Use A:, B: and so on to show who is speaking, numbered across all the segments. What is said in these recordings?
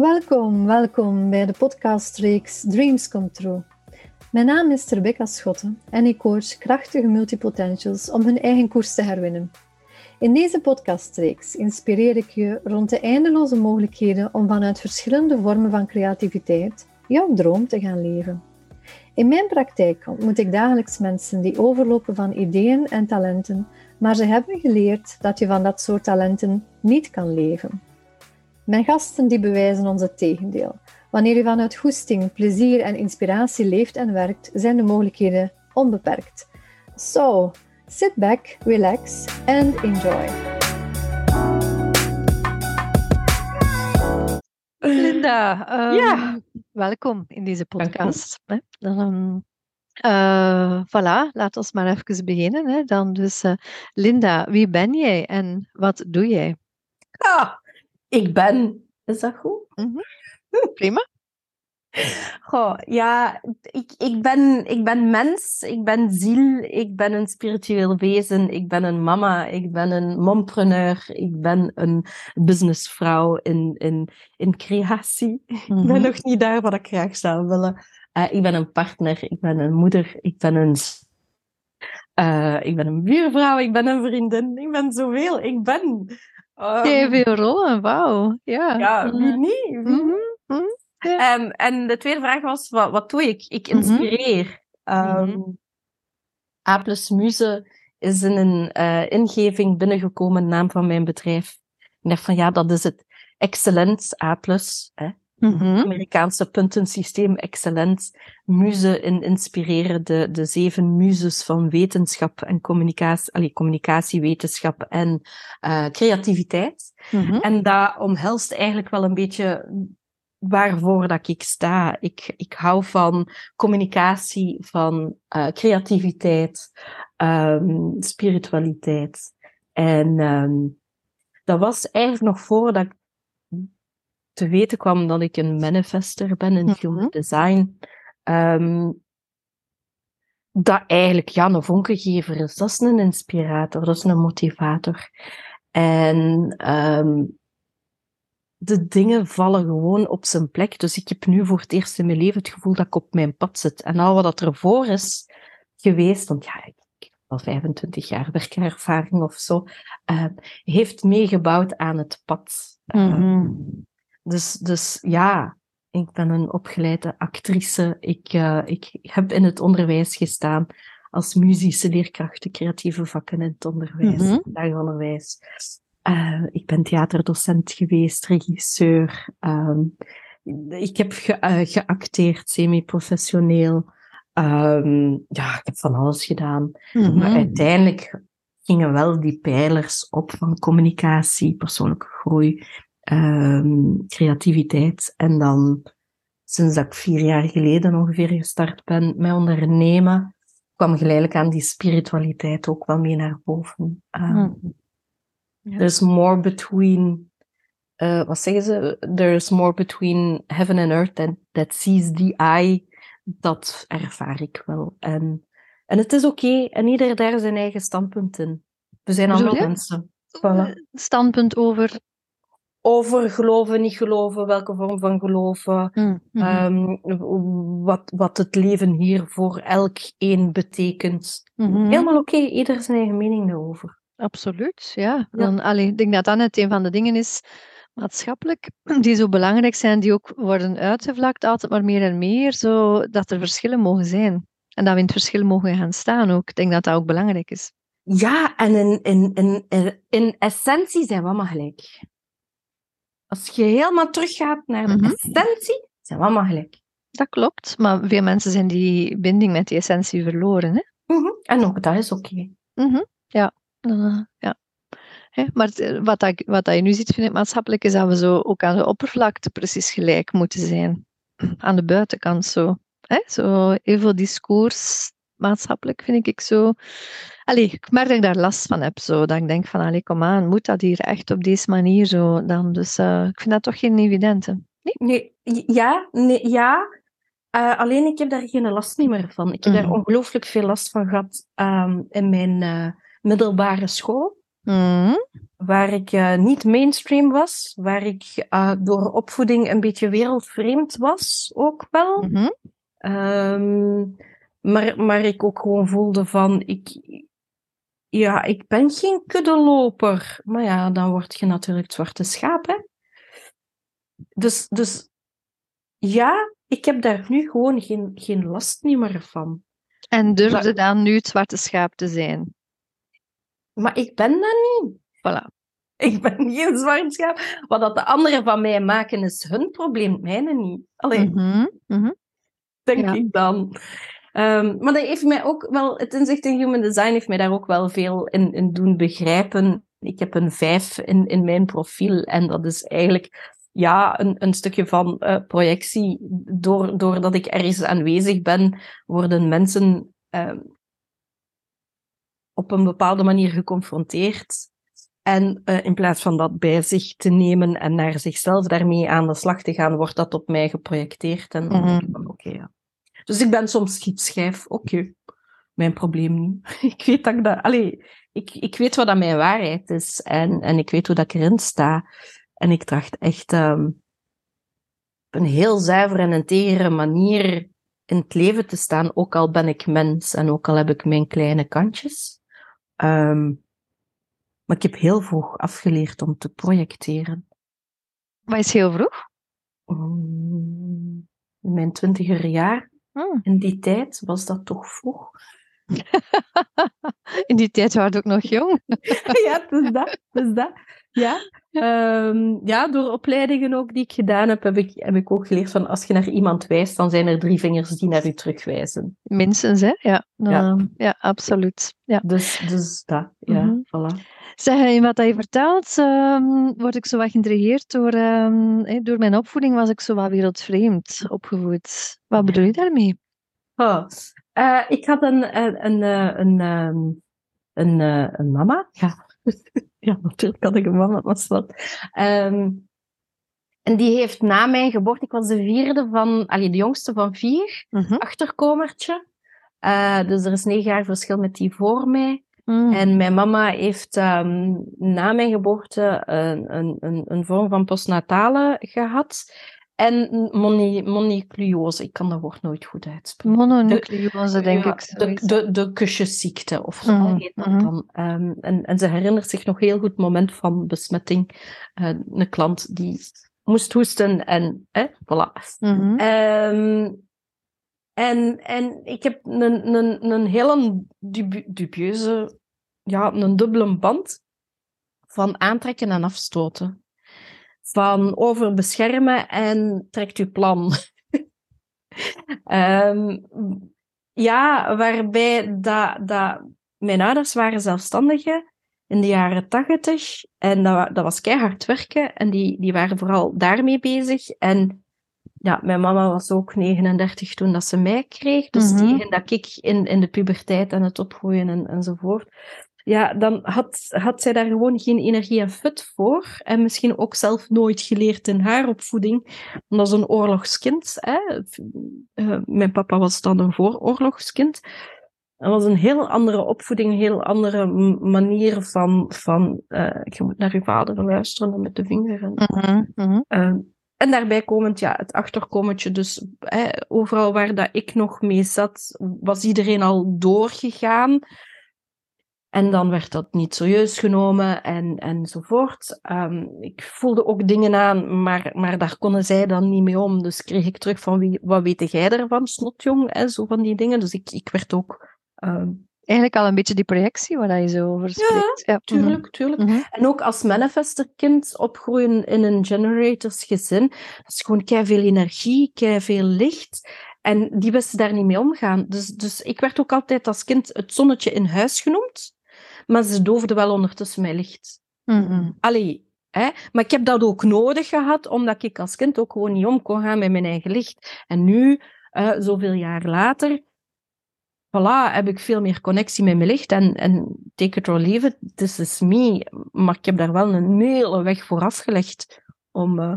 A: Welkom, welkom bij de podcastreeks Dreams Come True. Mijn naam is Rebecca Schotten en ik coach krachtige multipotentials om hun eigen koers te herwinnen. In deze podcastreeks inspireer ik je rond de eindeloze mogelijkheden om vanuit verschillende vormen van creativiteit jouw droom te gaan leven. In mijn praktijk ontmoet ik dagelijks mensen die overlopen van ideeën en talenten, maar ze hebben geleerd dat je van dat soort talenten niet kan leven. Mijn gasten die bewijzen ons het tegendeel. Wanneer je vanuit goesting, plezier en inspiratie leeft en werkt, zijn de mogelijkheden onbeperkt. So, sit back, relax and enjoy.
B: Linda, um,
C: Ja.
B: welkom in deze
C: u.
B: podcast. Hè. Dan, eh, voilà, laat ons maar even beginnen. Hè. Dan dus, eh, Linda, wie ben jij en wat doe jij?
C: Ah, ik ben. Is dat goed?
B: Prima.
C: Goh, ja, ik, ik, ben, ik ben mens, ik ben ziel, ik ben een spiritueel wezen, ik ben een mama, ik ben een mompreneur, ik ben een businessvrouw in, in, in creatie. Ik ben
B: Mhm.
C: nog niet daar wat ik graag zou willen. Eh, ik ben een partner, ik ben een moeder, ik ben een... eh, ik ben een buurvrouw, ik ben een vriendin, ik ben zoveel, ik ben...
B: Jij veel rollen, wauw. Ja.
C: Ja, wie
B: Eh,
C: niet? Wie
B: mhm, mhm.
C: Ehm, en de tweede vraag was, wat, wat doe ik? Ik inspireer. Ehm,
B: Mhm.
C: A plus Muze is in een eh, ingeving binnengekomen, naam van mijn bedrijf. Ik dacht van, ja, dat is het. Excellent, A plus. Hè?
B: Mhm.
C: Amerikaanse puntensysteem, excellent. Muze in inspireren, de, de zeven muzes van wetenschap en communicatie, allee, communicatiewetenschap en eh, creativiteit.
B: Mhm.
C: En dat omhelst eigenlijk wel een beetje waarvoor dat ik sta. Ik, ik hou van communicatie, van eh, creativiteit, ehm, spiritualiteit. En ehm, dat was eigenlijk nog voordat ik te weten kwam dat ik een manifester ben in human design. Ehm, dat eigenlijk ja, een vonkengever is. Dat is een inspirator, dat is een motivator. En ehm, de dingen vallen gewoon op zijn plek. Dus ik heb nu voor het eerst in mijn leven het gevoel dat ik op mijn pad zit. En al wat ervoor is geweest, want ja, ik heb al 25 jaar werkervaring of zo, eh, heeft meegebouwd aan het pad.
B: Mhm.
C: Dus, dus ja, ik ben een opgeleide actrice. Ik, eh, ik heb in het onderwijs gestaan als muzische leerkracht, de creatieve vakken in het onderwijs,
B: Mhm.
C: dagonderwijs. Eh, ik ben theaterdocent geweest, regisseur. Ehm, ik heb ge- eh, geacteerd, semi-professioneel. Ehm, ja, ik heb van alles gedaan.
B: Mhm.
C: Maar uiteindelijk gingen wel die pijlers op van communicatie, persoonlijke groei, ehm, creativiteit. En dan, sinds dat ik vier jaar geleden ongeveer gestart ben met ondernemen, kwam geleidelijk aan die spiritualiteit ook wel mee naar boven.
B: Ja.
C: There's more between, eh, wat zeggen ze? There's more between heaven and earth that, that sees the eye. Dat ervaar ik wel. En, en het is oké. En ieder daar zijn eigen standpunt in. We zijn allemaal mensen. Voilà.
B: Standpunt over.
C: Over geloven, niet geloven, welke vorm van geloven.
B: Mhm.
C: ehm, wat, wat het leven hier voor elk een betekent.
B: Mhm.
C: Helemaal oké. Ieder zijn eigen mening daarover.
B: Absoluut, ja. Dan, allee, ik denk dat dat net een van de dingen is, maatschappelijk, die zo belangrijk zijn, die ook worden uitgevlakt, altijd maar meer en meer, zodat er verschillen mogen zijn. En dat we in het verschil mogen gaan staan ook. Ik denk dat dat ook belangrijk is.
C: Ja, en in, in, in, in essentie zijn we allemaal gelijk. Als je helemaal teruggaat naar de
B: Mhm.
C: essentie, zijn we allemaal gelijk.
B: Dat klopt, maar veel mensen zijn die binding met die essentie verloren. Hè?
C: Mhm. En ook dat is oké.
B: Mhm, Ja, Eh, ja. Hè, Maar het, eh, wat, dat, wat dat je nu ziet, vind ik maatschappelijk, is dat we zo ook aan de oppervlakte precies gelijk moeten zijn. Aan de buitenkant zo. Hè? Zo heel veel discours maatschappelijk vind ik zo. Allee, ik merk dat ik daar last van heb. Zo, dat ik denk van, allee, kom aan, moet dat hier echt op deze manier zo? Dan, dus eh, ik vind dat toch geen evidente.
C: Nee, ja, nee, ja. Eh, alleen ik heb daar geen last niet meer van. Ik heb
B: Mhm.
C: daar ongelooflijk veel last van gehad ehm, in mijn eh, middelbare school.
B: Mhm.
C: waar ik niet mainstream was, waar ik door opvoeding een beetje wereldvreemd was, ook wel.
B: Mm -hmm.
C: um, maar, maar ik ook gewoon voelde van, ik, ja, ik ben geen kuddeloper. Maar ja, dan word je natuurlijk het zwarte schaap, hè. Dus, dus ja, ik heb daar nu gewoon geen, geen last meer van.
B: En durfde maar, dan nu het zwarte schaap te zijn?
C: Maar ik ben dat niet.
B: Voilà.
C: Ik ben geen zwart schaap. Wat dat de anderen van mij maken, is hun probleem, mijne niet. Alleen,
B: mm -hmm. Mm -hmm.
C: denk
B: Ja.
C: ik dan. Um, maar dat heeft mij ook wel, het inzicht in human design heeft mij daar ook wel veel in, in doen begrijpen. Ik heb een vijf in, in mijn profiel en dat is eigenlijk ja, een, een stukje van uh, projectie. Door, doordat ik ergens aanwezig ben, worden mensen uh, op een bepaalde manier geconfronteerd. En uh, in plaats van dat bij zich te nemen en naar zichzelf daarmee aan de slag te gaan, wordt dat op mij geprojecteerd. En dan
B: Mhm.
C: denk ik van, oké, ja. Dus ik ben soms schietschijf. Oké, mijn probleem niet. ik weet dat ik dat... Allee, ik, ik weet wat dat mijn waarheid is. En, en ik weet hoe dat ik erin sta. En ik tracht echt um, op een heel zuivere en integere manier in het leven te staan. Ook al ben ik mens en ook al heb ik mijn kleine kantjes. Um, maar ik heb heel vroeg afgeleerd om te projecteren.
B: Wat is heel vroeg?
C: Um, in mijn twintiger jaar,
B: Hmm.
C: in die tijd, was dat toch vroeg.
B: In die tijd waren we ook nog jong.
C: ja, dus dat, dus dat. Ja. Um, ja, door opleidingen ook die ik gedaan heb, heb ik, heb ik ook geleerd van als je naar iemand wijst, dan zijn er drie vingers die naar u terugwijzen.
B: Minstens, hè? Ja,
C: Ja.
B: ja. ja absoluut. Ja.
C: Dus, dus dat, ja,
B: Mhm.
C: voilà.
B: Zeg, in wat je vertelt, ehm, word ik zo wat geïntrigeerd door, ehm, door mijn opvoeding was ik zo wat wereldvreemd opgevoed. Wat bedoel je daarmee?
C: Oh. Uh, ik had een, een, een, een, een, um, een, uh, een mama. Ja. ja, natuurlijk had ik een mama, was dat. Um, en die heeft na mijn geboorte, ik was de vierde van, allee, de jongste van vier,
B: Mhm.
C: achterkomertje. Uh, dus er is negen jaar verschil met die voor mij.
B: Mm.
C: En mijn mama heeft um, na mijn geboorte een, een, een, een vorm van postnatale gehad. En mononucleose, ik kan dat woord nooit goed uitspreken.
B: Mononucleose, denk
C: ja,
B: ik.
C: De, de, de kusjesziekte, of zo heet dat
B: mhm.
C: dan. Um, en, en ze herinnert zich nog heel goed het moment van besmetting. Uh, een klant die moest hoesten en, eh, voilà. Um, en, en ik heb een, een, een hele dubi dubieuze, ja, een dubbele band van aantrekken en afstoten. Van overbeschermen en trekt uw plan. um, ja, waarbij dat, dat, mijn ouders waren zelfstandigen in de jaren tachtig. En dat, dat was keihard werken. En die, die waren vooral daarmee bezig. En ja, mijn mama was ook 39 toen dat ze mij kreeg. Dus
B: Mhm.
C: tegen dat ik in, in de puberteit en het opgroeien en, enzovoort. Ja, dan had, had zij daar gewoon geen energie en fut voor. En misschien ook zelf nooit geleerd in haar opvoeding. Dat is een oorlogskind. Hè? Uh, mijn papa was dan een vooroorlogskind. Dat was een heel andere opvoeding, een heel andere manier van... van uh, je moet naar je vader luisteren met de vinger. En,
B: mm -hmm.
C: uh, en daarbij komend, ja, het achterkomertje. Dus overal waar dat ik nog mee zat, was iedereen al doorgegaan. En dan werd dat niet serieus genomen en, enzovoort. Um, ik voelde ook dingen aan, maar, maar daar konden zij dan niet mee om. Dus kreeg ik terug van, wie, wat weet jij ervan, snotjong? En zo van die dingen. Dus ik, ik werd ook... Um...
B: Eigenlijk al een beetje die projectie waar je zo over spreekt.
C: Ja, ja. tuurlijk, tuurlijk. Mm -hmm. En ook als manifesterkind opgroeien in een generatorsgezin, dat is gewoon kei veel energie, kei veel licht. En die wisten daar niet mee omgaan. Dus, dus ik werd ook altijd als kind het zonnetje in huis genoemd. Maar ze doofde wel ondertussen mijn licht.
B: Mm -hmm.
C: Allee, hè? maar ik heb dat ook nodig gehad, omdat ik als kind ook gewoon niet om kon gaan met mijn eigen licht. En nu, uh, zoveel jaar later, voilà, heb ik veel meer connectie met mijn licht. En, en take it or leave it, this is me. Maar ik heb daar wel een hele weg voor afgelegd om, uh,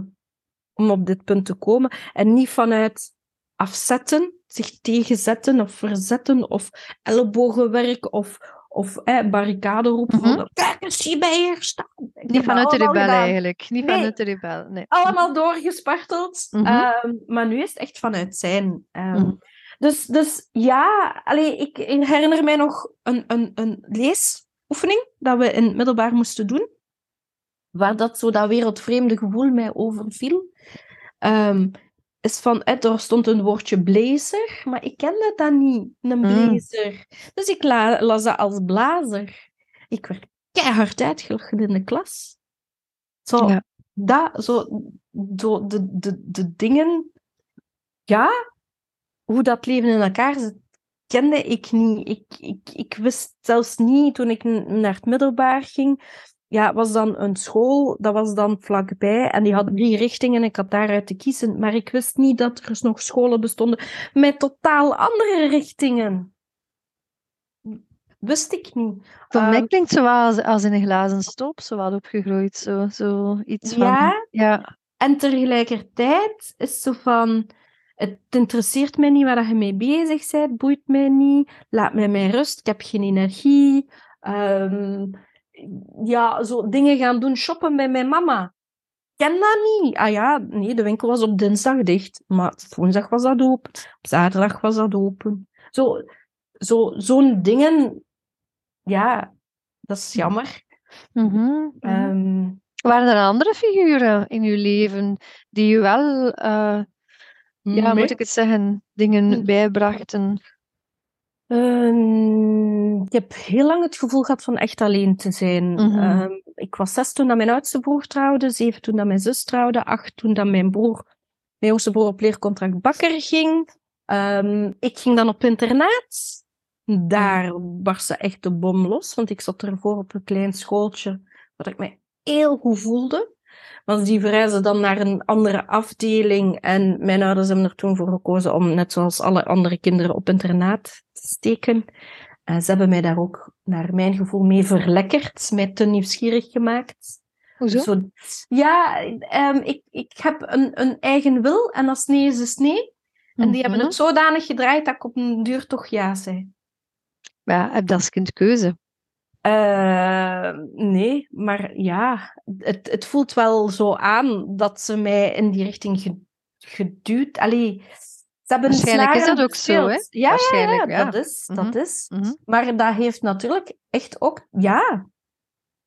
C: om op dit punt te komen. En niet vanuit afzetten, zich tegenzetten of verzetten of ellebogenwerk of of eh, barricade roepen
B: Mhm.
C: van kijk eens, zie bij hier staan. Ik
B: Niet vanuit de rebel
C: gedaan.
B: eigenlijk. Niet
C: Nee.
B: vanuit de rebel, nee.
C: Allemaal doorgesparteld.
B: Mhm.
C: Ehm, maar nu is het echt vanuit zijn. Ehm,
B: Mhm.
C: Dus, dus ja, allee, ik herinner mij nog een, een, een leesoefening dat we in het middelbaar moesten doen. Waar dat zo dat wereldvreemde gevoel mij overviel. Ehm, is van, er stond een woordje blazer, maar ik kende dat niet, een
B: Mm.
C: blazer. Dus ik la- las dat als blazer. Ik werd keihard uitgelachen in de klas. Zo,
B: Ja.
C: dat, zo, zo de, de, de dingen, ja, hoe dat leven in elkaar zit, kende ik niet. Ik, ik, ik wist zelfs niet, toen ik naar het middelbaar ging, ja, was dan een school, dat was dan vlakbij, en die had drie richtingen, ik had daaruit te kiezen, maar ik wist niet dat er nog scholen bestonden met totaal andere richtingen. Wist ik niet.
B: Voor mij
C: Ehm,
B: klinkt het zo als, als in een glazen stop, zo wat opgegroeid. Zo, zo iets van...
C: Ja,
B: Ja.
C: En tegelijkertijd is zo van, het interesseert mij niet waar je mee bezig bent, boeit mij niet, laat mij mijn rust, ik heb geen energie. Ehm, ja, zo dingen gaan doen, shoppen bij mijn mama. Ik ken dat niet. Ah ja, nee, de winkel was op dinsdag dicht, maar woensdag was dat open, op zaterdag was dat open. Zo, zo, zo'n dingen, ja, dat is jammer.
B: Mhm, mhm.
C: Ehm,
B: Waren er andere figuren in uw leven die u wel, eh, ja,
C: nee.
B: moet ik het zeggen, dingen
C: Nee.
B: bijbrachten?
C: Ehm, ik heb heel lang het gevoel gehad van echt alleen te zijn.
B: Mhm.
C: Ehm, ik was zes toen dat mijn oudste broer trouwde, zeven toen dat mijn zus trouwde, acht toen dat mijn broer, mijn jongste broer op leercontract bakker ging. Ehm, ik ging dan op internaat. Daar barstte echt de bom los, want ik zat ervoor op een klein schooltje waar ik me heel goed voelde. Want die verhuisden dan naar een andere afdeling en mijn ouders hebben er toen voor gekozen om, net zoals alle andere kinderen, op internaat te steken. En ze hebben mij daar ook, naar mijn gevoel, mee verlekkerd, mij te nieuwsgierig gemaakt.
B: Hoezo?
C: Zo, ja, ehm, ik, ik heb een, een eigen wil en als nee is, is nee. En die hebben
B: Mhm.
C: het zodanig gedraaid dat ik op een duur toch ja zei.
B: Ja, heb je als kind keuze?
C: Eh, nee, maar ja, het, het voelt wel zo aan dat ze mij in die richting ge- geduwd. Allee, ze hebben
B: Waarschijnlijk is dat ook zo, hè?
C: Ja,
B: Waarschijnlijk,
C: ja,
B: ja.
C: dat is.
B: Mhm,
C: Dat is.
B: mhm.
C: Maar dat heeft natuurlijk echt ook, ja.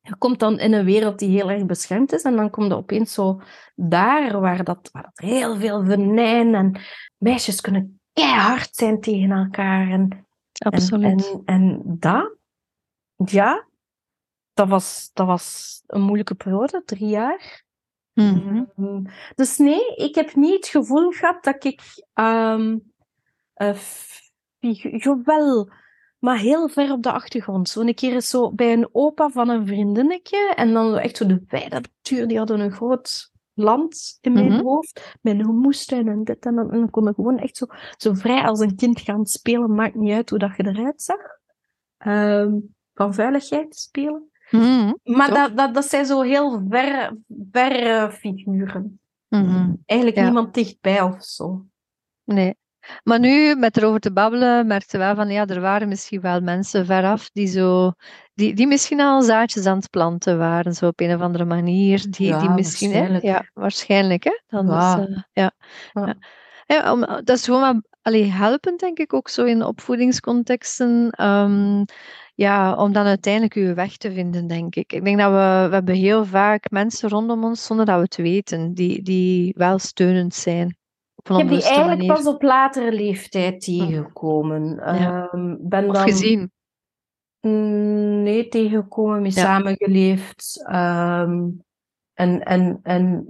C: Je komt dan in een wereld die heel erg beschermd is en dan kom je opeens zo daar waar dat, waar dat heel veel venijn en meisjes kunnen keihard zijn tegen elkaar en
B: Absoluut.
C: en, en, en dat, ja, dat was, dat was een moeilijke periode, drie jaar.
B: Mhm.
C: Mm, Dus nee, ik heb niet het gevoel gehad dat ik, ehm figu- jawel, maar heel ver op de achtergrond. Zo een keer is zo bij een opa van een vriendinnetje en dan echt zo de wijde natuur, die hadden een groot land in mijn
B: Mhm.
C: hoofd, met een moestuin en dit en dat. En dan kon ik gewoon echt zo, zo vrij als een kind gaan spelen, maakt niet uit hoe dat je eruit zag. Ehm, van veiligheid spelen.
B: Mhm.
C: Maar
B: Toch?
C: dat, dat, dat zijn zo heel verre, verre figuren.
B: Mhm.
C: Eigenlijk
B: Ja.
C: niemand dichtbij of zo.
B: Nee. Maar nu, met erover te babbelen, merkte wel van, ja, er waren misschien wel mensen veraf die zo, die, die misschien al zaadjes aan het planten waren, zo op een of andere manier, die,
C: Ja,
B: die misschien, hè?
C: waarschijnlijk.
B: Ja, waarschijnlijk, hè? Dan
C: Ja.
B: eh, ja.
C: Ja.
B: Ja. Ja, om, dat is gewoon wel allee, helpend, denk ik, ook zo in opvoedingscontexten. ehm, ja, om dan uiteindelijk uw weg te vinden, denk ik. Ik denk dat we, we hebben heel vaak mensen rondom ons, zonder dat we het weten, die, die wel steunend zijn.
C: Ik heb die eigenlijk
B: manier.
C: pas op latere leeftijd tegengekomen.
B: Ja.
C: Ehm, ben
B: Of
C: dan,
B: gezien.
C: Mm, Nee, tegengekomen, mee
B: Ja.
C: samengeleefd. ehm, en, en, en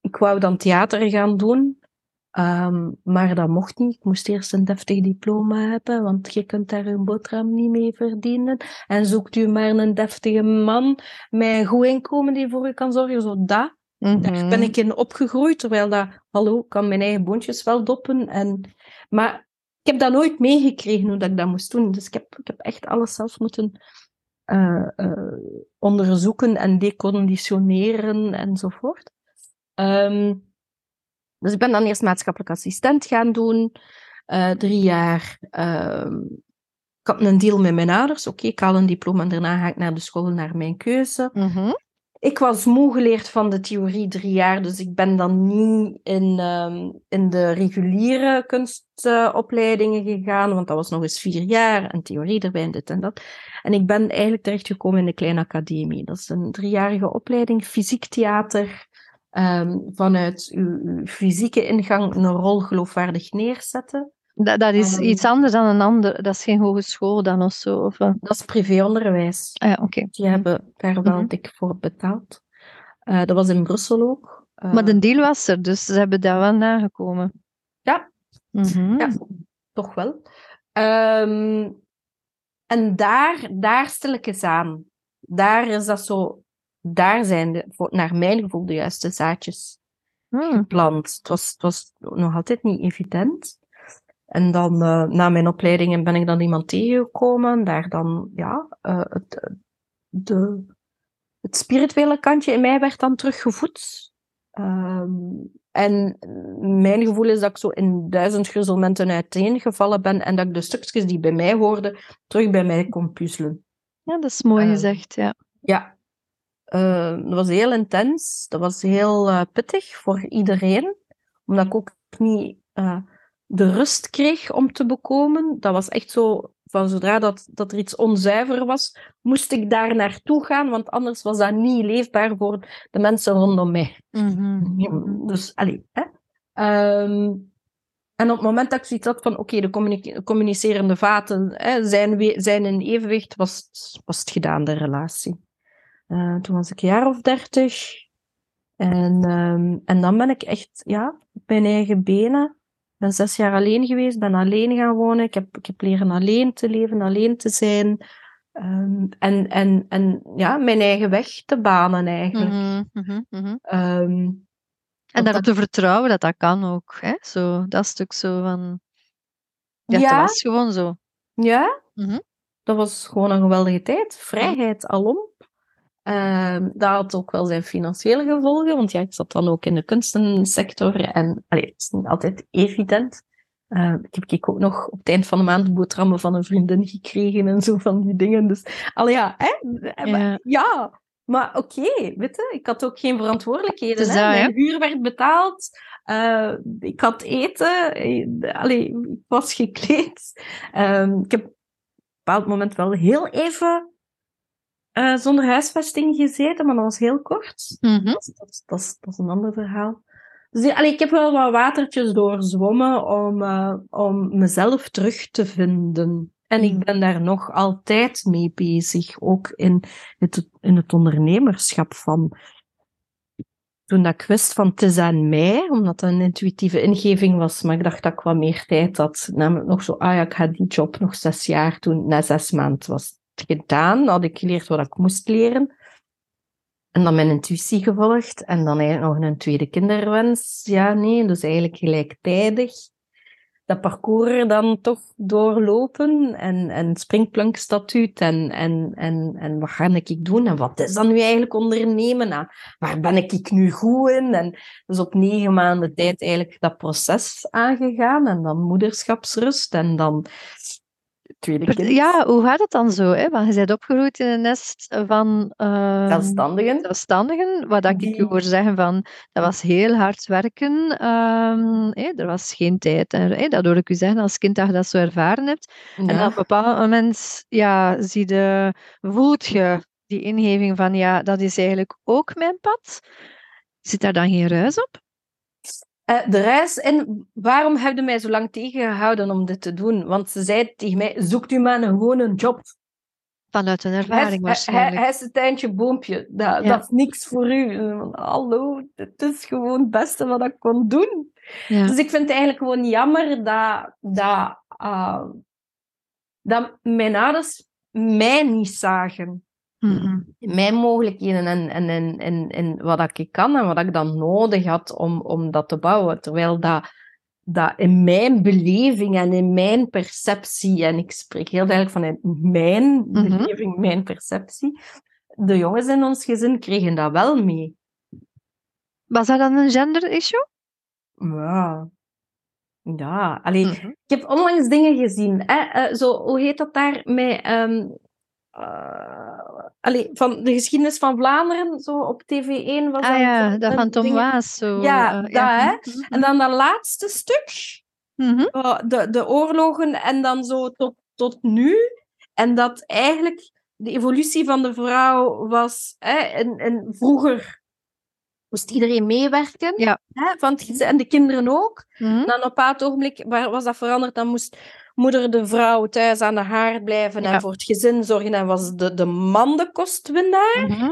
C: ik wou dan theater gaan doen. Ehm, maar dat mocht niet. Ik moest eerst een deftig diploma hebben, want je kunt daar een boterham niet mee verdienen. En zoekt u maar een deftige man met een goed inkomen die voor u kan zorgen. Zo dat. Daar
B: Mhm.
C: ben ik in opgegroeid, terwijl dat, hallo, ik kan mijn eigen boontjes wel doppen. En, maar ik heb dat nooit meegekregen hoe dat ik dat moest doen. Dus ik heb, ik heb echt alles zelf moeten eh, eh, onderzoeken en deconditioneren enzovoort. Ehm, dus ik ben dan eerst maatschappelijk assistent gaan doen, eh, drie jaar. Ehm, ik had een deal met mijn ouders. Oké, ik haal een diploma en daarna ga ik naar de school naar mijn keuze.
B: Mhm.
C: Ik was moe geleerd van de theorie drie jaar, dus ik ben dan niet in, ehm, in de reguliere kunstopleidingen gegaan, want dat was nog eens vier jaar en theorie erbij en dit en dat. En ik ben eigenlijk terechtgekomen in de Kleine Academie. Dat is een driejarige opleiding, fysiek theater, ehm, vanuit uw, uw fysieke ingang een rol geloofwaardig neerzetten.
B: Dat, dat is
C: Ehm.
B: iets anders dan een ander. Dat is geen hogeschool dan of zo. Of,
C: Dat is privéonderwijs.
B: ah ja, oké.
C: Die hebben daar wel
B: Mhm.
C: dik voor betaald. Eh, dat was in Brussel ook. Eh,
B: Maar de deal was er, dus ze hebben daar wel nagekomen.
C: Ja.
B: Mhm.
C: Ja, toch wel. Ehm, en daar, daar stel ik eens aan. Daar is dat zo... Daar zijn, de, voor, naar mijn gevoel, de juiste zaadjes
B: Hmm.
C: geplant. Het was, het was nog altijd niet evident. En dan, eh, na mijn opleidingen, ben ik dan iemand tegengekomen. Daar dan, ja, eh, het, de, het spirituele kantje in mij werd dan teruggevoed. Ehm, en mijn gevoel is dat ik zo in duizend gruzzelmenten uiteengevallen ben en dat ik de stukjes die bij mij hoorden, terug bij mij kon puzzelen.
B: Ja, dat is mooi
C: Eh,
B: gezegd, ja.
C: Ja, Eh, dat was heel intens. Dat was heel eh, pittig voor iedereen. Omdat ik ook niet eh, de rust kreeg om te bekomen. Dat was echt zo, van zodra dat, dat er iets onzuiver was, moest ik daar naartoe gaan, want anders was dat niet leefbaar voor de mensen rondom mij. Ja, Dus, allee, hè. Ehm, en op het moment dat ik zoiets had van, oké, de communi- communicerende vaten hè, zijn, zijn in evenwicht, was, was het gedaan, de relatie. Eh, toen was ik een jaar of dertig. En, ehm, en dan ben ik echt, ja, op mijn eigen benen. Ik ben zes jaar alleen geweest, ben alleen gaan wonen. Ik heb, ik heb leren alleen te leven, alleen te zijn. Ehm, en, en, en ja, mijn eigen weg te banen eigenlijk.
B: Mhm, mhm, mhm.
C: Ehm,
B: En daarop te vertrouwen dat dat kan ook. Hè? Zo, dat stuk zo van... Ja,
C: Ja.
B: dat was gewoon zo.
C: Ja, dat was gewoon een geweldige tijd. Vrijheid alom. Ehm dat had ook wel zijn financiële gevolgen, want ja, ik zat dan ook in de kunstensector en allee, het is niet altijd evident. Ehm, ik heb ik ook nog op het eind van de maand boterhammen van een vriendin gekregen en zo van die dingen. Dus, allee, ja, hè?
B: Ja.
C: Maar, ja, maar oké, weet je, ik had ook geen verantwoordelijkheden.
B: Dat, hè?
C: Mijn huur werd betaald, eh, ik had eten, eh, allee, ik was gekleed. Ehm, ik heb op een bepaald moment wel heel even eh, zonder huisvesting gezeten, maar dat was heel kort.
B: Mhm.
C: Dat, is- dat, dat, dat is een ander verhaal. Dus allee, ik heb wel wat watertjes doorzwommen om, eh, om mezelf terug te vinden. En ik
B: Mm.
C: ben daar nog altijd mee bezig, ook in het, in het ondernemerschap van... Toen dat ik wist van het is aan mij, omdat dat een intuïtieve ingeving was, maar ik dacht dat ik wat meer tijd had. Namelijk nog zo, ah ja, ik ga die job nog zes jaar doen. Na zes maanden was gedaan, had ik geleerd wat ik moest leren. En dan mijn intuïtie gevolgd. En dan eigenlijk nog een tweede kinderwens. Ja, nee, dus eigenlijk gelijktijdig. Dat parcours dan toch doorlopen. En, en springplankstatuut. En, en, en, en wat ga ik doen? En wat is dan nu eigenlijk ondernemen? En waar ben ik nu goed in? En dus op negen maanden tijd eigenlijk dat proces aangegaan. En dan moederschapsrust. En dan tweede
B: Vert-
C: kind.
B: Ja, hoe gaat het dan zo? Hè? Want je bent opgegroeid in een nest van ehm,
C: Zelfstandigen.
B: zelfstandigen, wat dat ik hoor zeggen van, dat was heel hard werken, hè, er was geen tijd. En, hè, dat hoor ik u zeggen als kind dat je dat zo ervaren hebt. En
C: Ja.
B: op een bepaald moment ja, zie je, voelt je die ingeving van, ja, dat is eigenlijk ook mijn pad. Zit daar dan geen ruis op?
C: Eh, de reis en waarom heb je mij zo lang tegengehouden om dit te doen? Want ze zei tegen mij, zoekt u maar een, gewoon een job.
B: Vanuit een ervaring
C: hij-
B: waarschijnlijk.
C: Hij, is het eindje boompje. Dat,
B: Ja.
C: dat is niks voor u. Eh, Hallo, het is gewoon het beste wat ik kon doen.
B: Ja.
C: Dus ik vind het eigenlijk gewoon jammer dat, dat, ah, dat mijn ouders mij niet zagen. Mijn mogelijkheden en, en, en, en, en wat dat ik kan en wat ik dan nodig had om, om dat te bouwen. Terwijl dat, dat in mijn beleving en in mijn perceptie, en ik spreek heel duidelijk vanuit mijn
B: Mhm.
C: beleving, mijn perceptie, de jongens in ons gezin kregen dat wel mee.
B: Was dat dan een gender issue?
C: Ja. Ja, alleen,
B: Mhm.
C: ik heb onlangs dingen gezien. Hè? eh, zo, hoe heet dat daar? Met, ehm, allee, van de geschiedenis van Vlaanderen, zo op TV1 was
B: Ah ja,
C: dat
B: dat van Tom
C: dingen.
B: Waas. Zo,
C: Ja,
B: eh,
C: dat, hè.
B: Mhm.
C: En dan dat laatste stuk,
B: Mhm.
C: eh, de, de oorlogen en dan zo tot, tot nu. En dat eigenlijk de evolutie van de vrouw was... Hè, en, en vroeger moest iedereen meewerken.
B: Ja.
C: Hè, van het gezin- en de kinderen ook.
B: Mhm.
C: Dan op een bepaald ogenblik waar- was dat veranderd. Dan moest moeder de vrouw thuis aan de haard blijven
B: Ja.
C: en voor het gezin zorgen. En was de, de man de kostwinnaar.
B: Mhm.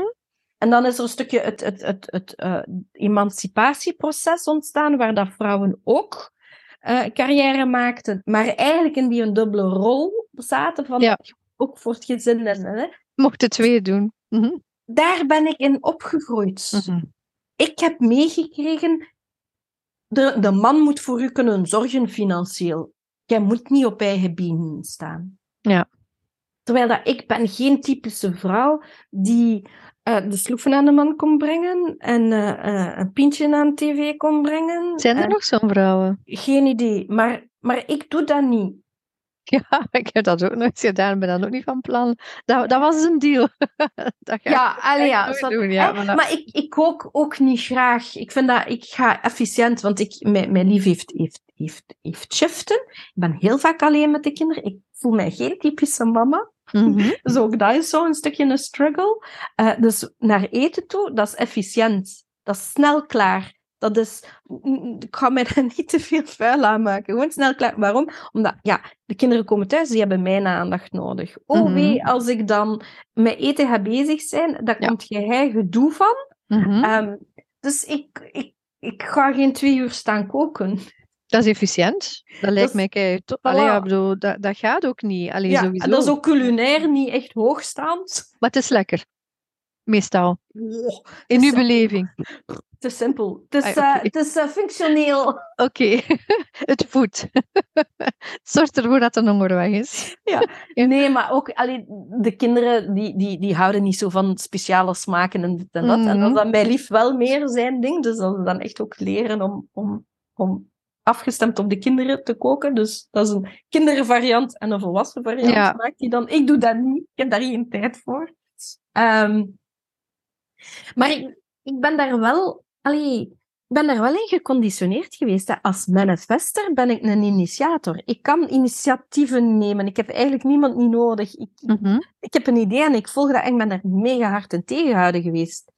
C: En dan is er een stukje het, het, het, het eh, emancipatieproces ontstaan, waar dat vrouwen ook eh, carrière maakten, maar eigenlijk in die een dubbele rol zaten, van
B: Ja.
C: ook voor het gezin. En, hè.
B: Mocht het twee doen. Mhm.
C: Daar ben ik in opgegroeid.
B: Mhm.
C: Ik heb meegekregen, de, de man moet voor u kunnen zorgen financieel. Jij moet niet op eigen benen staan.
B: Ja.
C: Terwijl dat ik ben geen typische vrouw die eh, de sloeven aan de man kon brengen en eh, eh, een pintje aan tv kon brengen.
B: Zijn er
C: En-
B: nog zo'n vrouwen?
C: Geen idee, maar, maar ik doe dat niet.
B: Ja, ik heb dat ook nooit gedaan, ben dat ook niet van plan. Dat, dat was een deal. dat ga
C: Ja, allee, ja,
B: doen, ja,
C: maar ik, ik kook ook niet graag. Ik vind dat ik ga efficiënt, want ik, mijn, mijn lief heeft, heeft, heeft, heeft shiften. Ik ben heel vaak alleen met de kinderen. Ik voel mij geen typische mama. Dus ook dat is zo een stukje een struggle. Eh, dus naar eten toe, dat is efficiënt. Dat is snel klaar. Dat is... Ik ga mij daar niet te veel vuil aan maken. Gewoon snel klaar. Waarom? Omdat, ja, de kinderen komen thuis, die hebben mijn aandacht nodig. Oh
B: Mhm.
C: wee, als ik dan met eten ga bezig zijn, daar
B: Ja.
C: komt jij gedoe van.
B: Mhm.
C: Ehm, dus ik, ik, ik ga geen twee uur staan koken.
B: Dat is efficiënt. Dat lijkt
C: is-
B: mij. Allee, ja, bedoel, dat, dat gaat ook niet. Allee,
C: Ja,
B: sowieso.
C: en dat is ook culinair niet echt hoogstaand.
B: Maar het is lekker. Meestal. In uw beleving.
C: te simpel. Het is,
B: oké.
C: het is eh, functioneel.
B: Oké. het voedt. Zorg ervoor dat de honger weg is.
C: Nee, maar ook allee, de kinderen die, die, die houden niet zo van speciale smaken en dit en dat. En dat
B: Mhm.
C: is dan bij lief wel meer zijn ding. Dus dat ze dan echt ook leren om, om, om afgestemd op de kinderen te koken. Dus dat is een kindervariant en een volwassen variant.
B: Ja.
C: Maakt die dan. Ik doe dat niet. Ik heb daar geen tijd voor. Ehm, maar ik, ik ben daar wel... Allee, ik ben daar wel in geconditioneerd geweest. Hè. Als manifester ben ik een initiator. Ik kan initiatieven nemen. Ik heb eigenlijk niemand niet nodig. Ik,
B: Mhm.
C: ik heb een idee en ik volg dat en ik ben daar mega hard in tegenhouden geweest.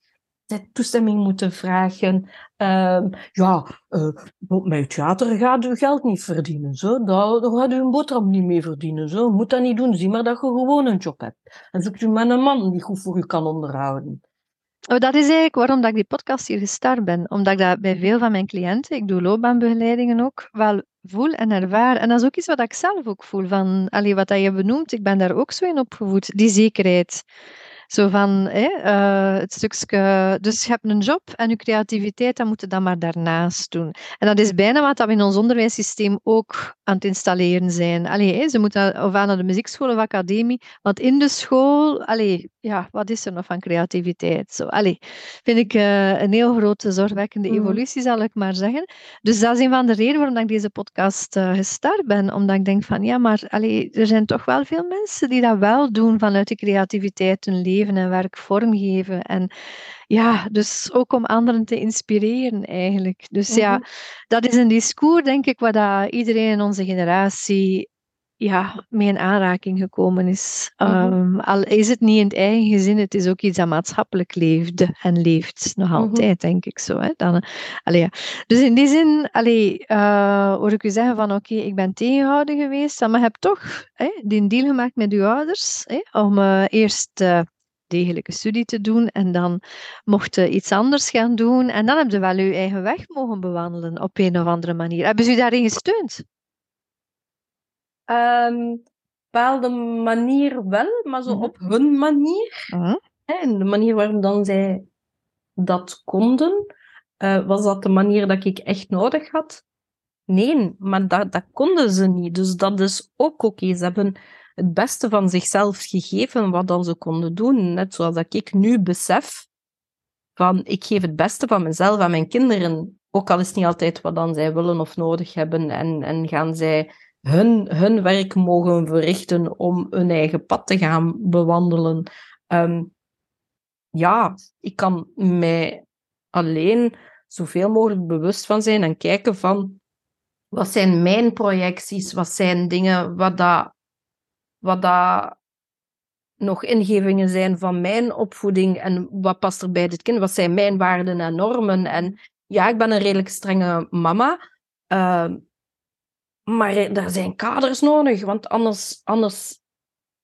C: De toestemming moeten vragen. Ehm, ja, eh, met theater gaat u geld niet verdienen. Zo. Daar, daar gaat u een boterham niet mee verdienen. Zo. Moet dat niet doen. Zie maar dat je gewoon een job hebt. En zoekt u met een man die goed voor u kan onderhouden.
B: Oh, dat is eigenlijk waarom dat ik die podcast hier gestart ben. Omdat ik dat bij veel van mijn cliënten, ik doe loopbaanbegeleidingen ook, wel voel en ervaar. En dat is ook iets wat ik zelf ook voel. Van, allee, wat je benoemt, ik ben daar ook zo in opgevoed. Die zekerheid. Zo van hè, eh, het stukje. Dus je hebt een job en je creativiteit, dat moet je dan maar daarnaast doen. En dat is bijna wat dat we in ons onderwijssysteem ook aan het installeren zijn. Allee, hè, ze moeten of aan naar de muziekschool of academie. Want in de school, allee, ja, wat is er nog van creativiteit? Zo, allee, vind ik eh, een heel grote zorgwekkende
C: Mhm.
B: evolutie, zal ik maar zeggen. Dus dat is een van de redenen waarom ik deze podcast eh, gestart ben. Omdat ik denk van, ja, maar allee, er zijn toch wel veel mensen die dat wel doen vanuit de creativiteit hun leven en werk vormgeven. En ja, dus ook om anderen te inspireren eigenlijk. Dus ja,
C: Mhm.
B: dat is een discours, denk ik, waar dat iedereen in onze generatie ja, mee in aanraking gekomen is.
C: Mhm.
B: Ehm, al is het niet in het eigen gezin, het is ook iets dat maatschappelijk leefde en leeft nog
C: Mhm.
B: altijd, denk ik zo. Hè? Dan, allee, ja. Dus in die zin, allee, eh, hoor ik u zeggen van oké, ik ben tegenhouden geweest, maar je hebt toch hè, die deal gemaakt met uw ouders hè, om eh, eerst eh, degelijke studie te doen en dan mocht je iets anders gaan doen en dan heb je wel je eigen weg mogen bewandelen op een of andere manier. Hebben ze u daarin gesteund?
C: Ehm bepaalde manier wel, maar zo
B: Mhm.
C: op hun manier.
B: Mhm.
C: En de manier waarop dan zij dat konden, eh, was dat de manier dat ik echt nodig had? Nee, maar dat, dat konden ze niet. Dus dat is ook oké. Ze hebben het beste van zichzelf gegeven wat dan ze konden doen. Net zoals dat ik nu besef van ik geef het beste van mezelf aan mijn kinderen Ook al is het niet altijd wat dan zij willen of nodig hebben. En, en gaan zij hun, hun werk mogen verrichten om hun eigen pad te gaan bewandelen. Ehm, ja, ik kan mij alleen zoveel mogelijk bewust van zijn en kijken van wat zijn mijn projecties, wat zijn dingen wat dat, wat dat nog ingevingen zijn van mijn opvoeding en wat past er bij dit kind, wat zijn mijn waarden en normen. En ja, ik ben een redelijk strenge mama, uh, maar er zijn kaders nodig, want anders, anders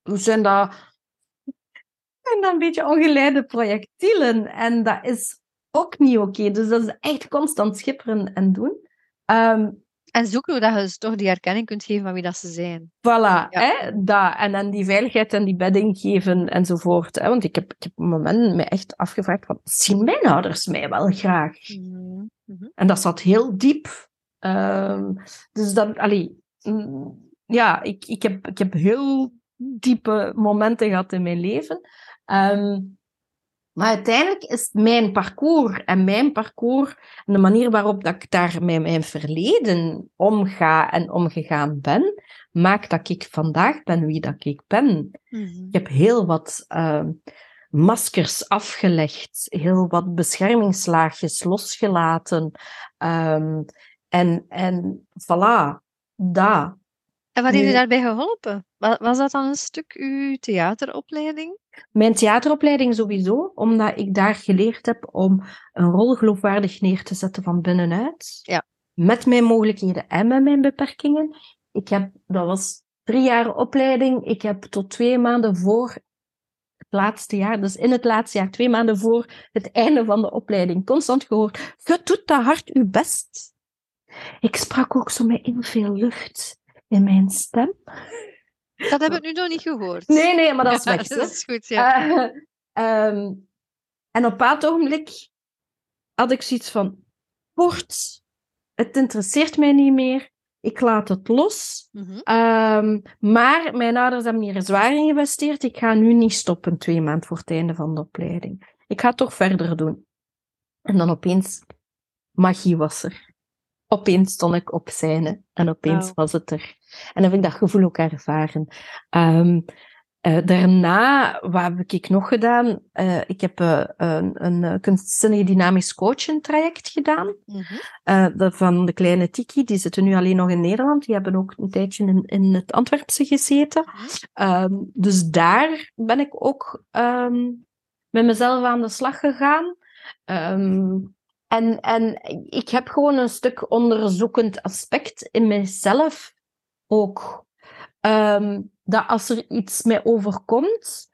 C: zijn dat, zijn dat een beetje ongeleide projectielen. En dat is ook niet oké. Dus dat is echt constant schipperen en doen. Um,
B: en zoeken hoe dat je dus toch die herkenning kunt geven van wie dat ze zijn.
C: Voilà, hè, dat. En dan die veiligheid en die bedding geven enzovoort. Hè. Want ik heb, ik heb op een moment me echt afgevraagd, wat zien mijn ouders mij wel graag? Mm -hmm. En dat zat heel diep. Um, dus dat, allee, mm, ja, ik, ik, heb, ik heb heel diepe momenten gehad in mijn leven. Um, maar uiteindelijk is mijn parcours en mijn parcours en de manier waarop dat ik daar met mijn verleden omga en omgegaan ben, maakt dat ik vandaag ben wie dat ik ben. Mm Ik heb heel wat uh, maskers afgelegd, heel wat beschermingslaagjes losgelaten. Um, en, en voilà, dat.
B: En wat heeft u daarbij geholpen? Was dat dan een stuk uw theateropleiding?
C: Mijn theateropleiding sowieso, omdat ik daar geleerd heb om een rol geloofwaardig neer te zetten van binnenuit.
B: Ja.
C: Met mijn mogelijkheden en met mijn beperkingen. Ik heb, dat was drie jaar opleiding. Ik heb tot twee maanden voor het laatste jaar, dus in het laatste jaar, twee maanden voor het einde van de opleiding, constant gehoord. Je doet dat hard uw best. Ik sprak ook zo met heel veel lucht in mijn stem.
B: Dat heb ik nu nog niet gehoord.
C: Nee, nee, maar dat is weg.
B: dat is goed, ja.
C: Uh, um, en op een bepaald ogenblik had ik zoiets van... Bord, het interesseert mij niet meer. Ik laat het los. Mm -hmm. um, maar mijn ouders hebben hier zwaar in geïnvesteerd. Ik ga nu niet stoppen twee maanden voor het einde van de opleiding. Ik ga het toch verder doen. En dan opeens, magie was er opeens stond ik op scène en opeens wow. was het er. En dan heb ik dat gevoel ook ervaren. Um, uh, daarna, wat heb ik nog gedaan? Uh, ik heb uh, een, een kunstzinnige dynamisch coaching traject gedaan. Mm -hmm. de, van de kleine Tiki, die zitten nu alleen nog in Nederland. Die hebben ook een tijdje in, in het Antwerpse gezeten. -hmm. um, dus daar ben ik ook um, met mezelf aan de slag gegaan. En, en ik heb gewoon een stuk onderzoekend aspect in mezelf ook. Um, dat als er iets mij overkomt,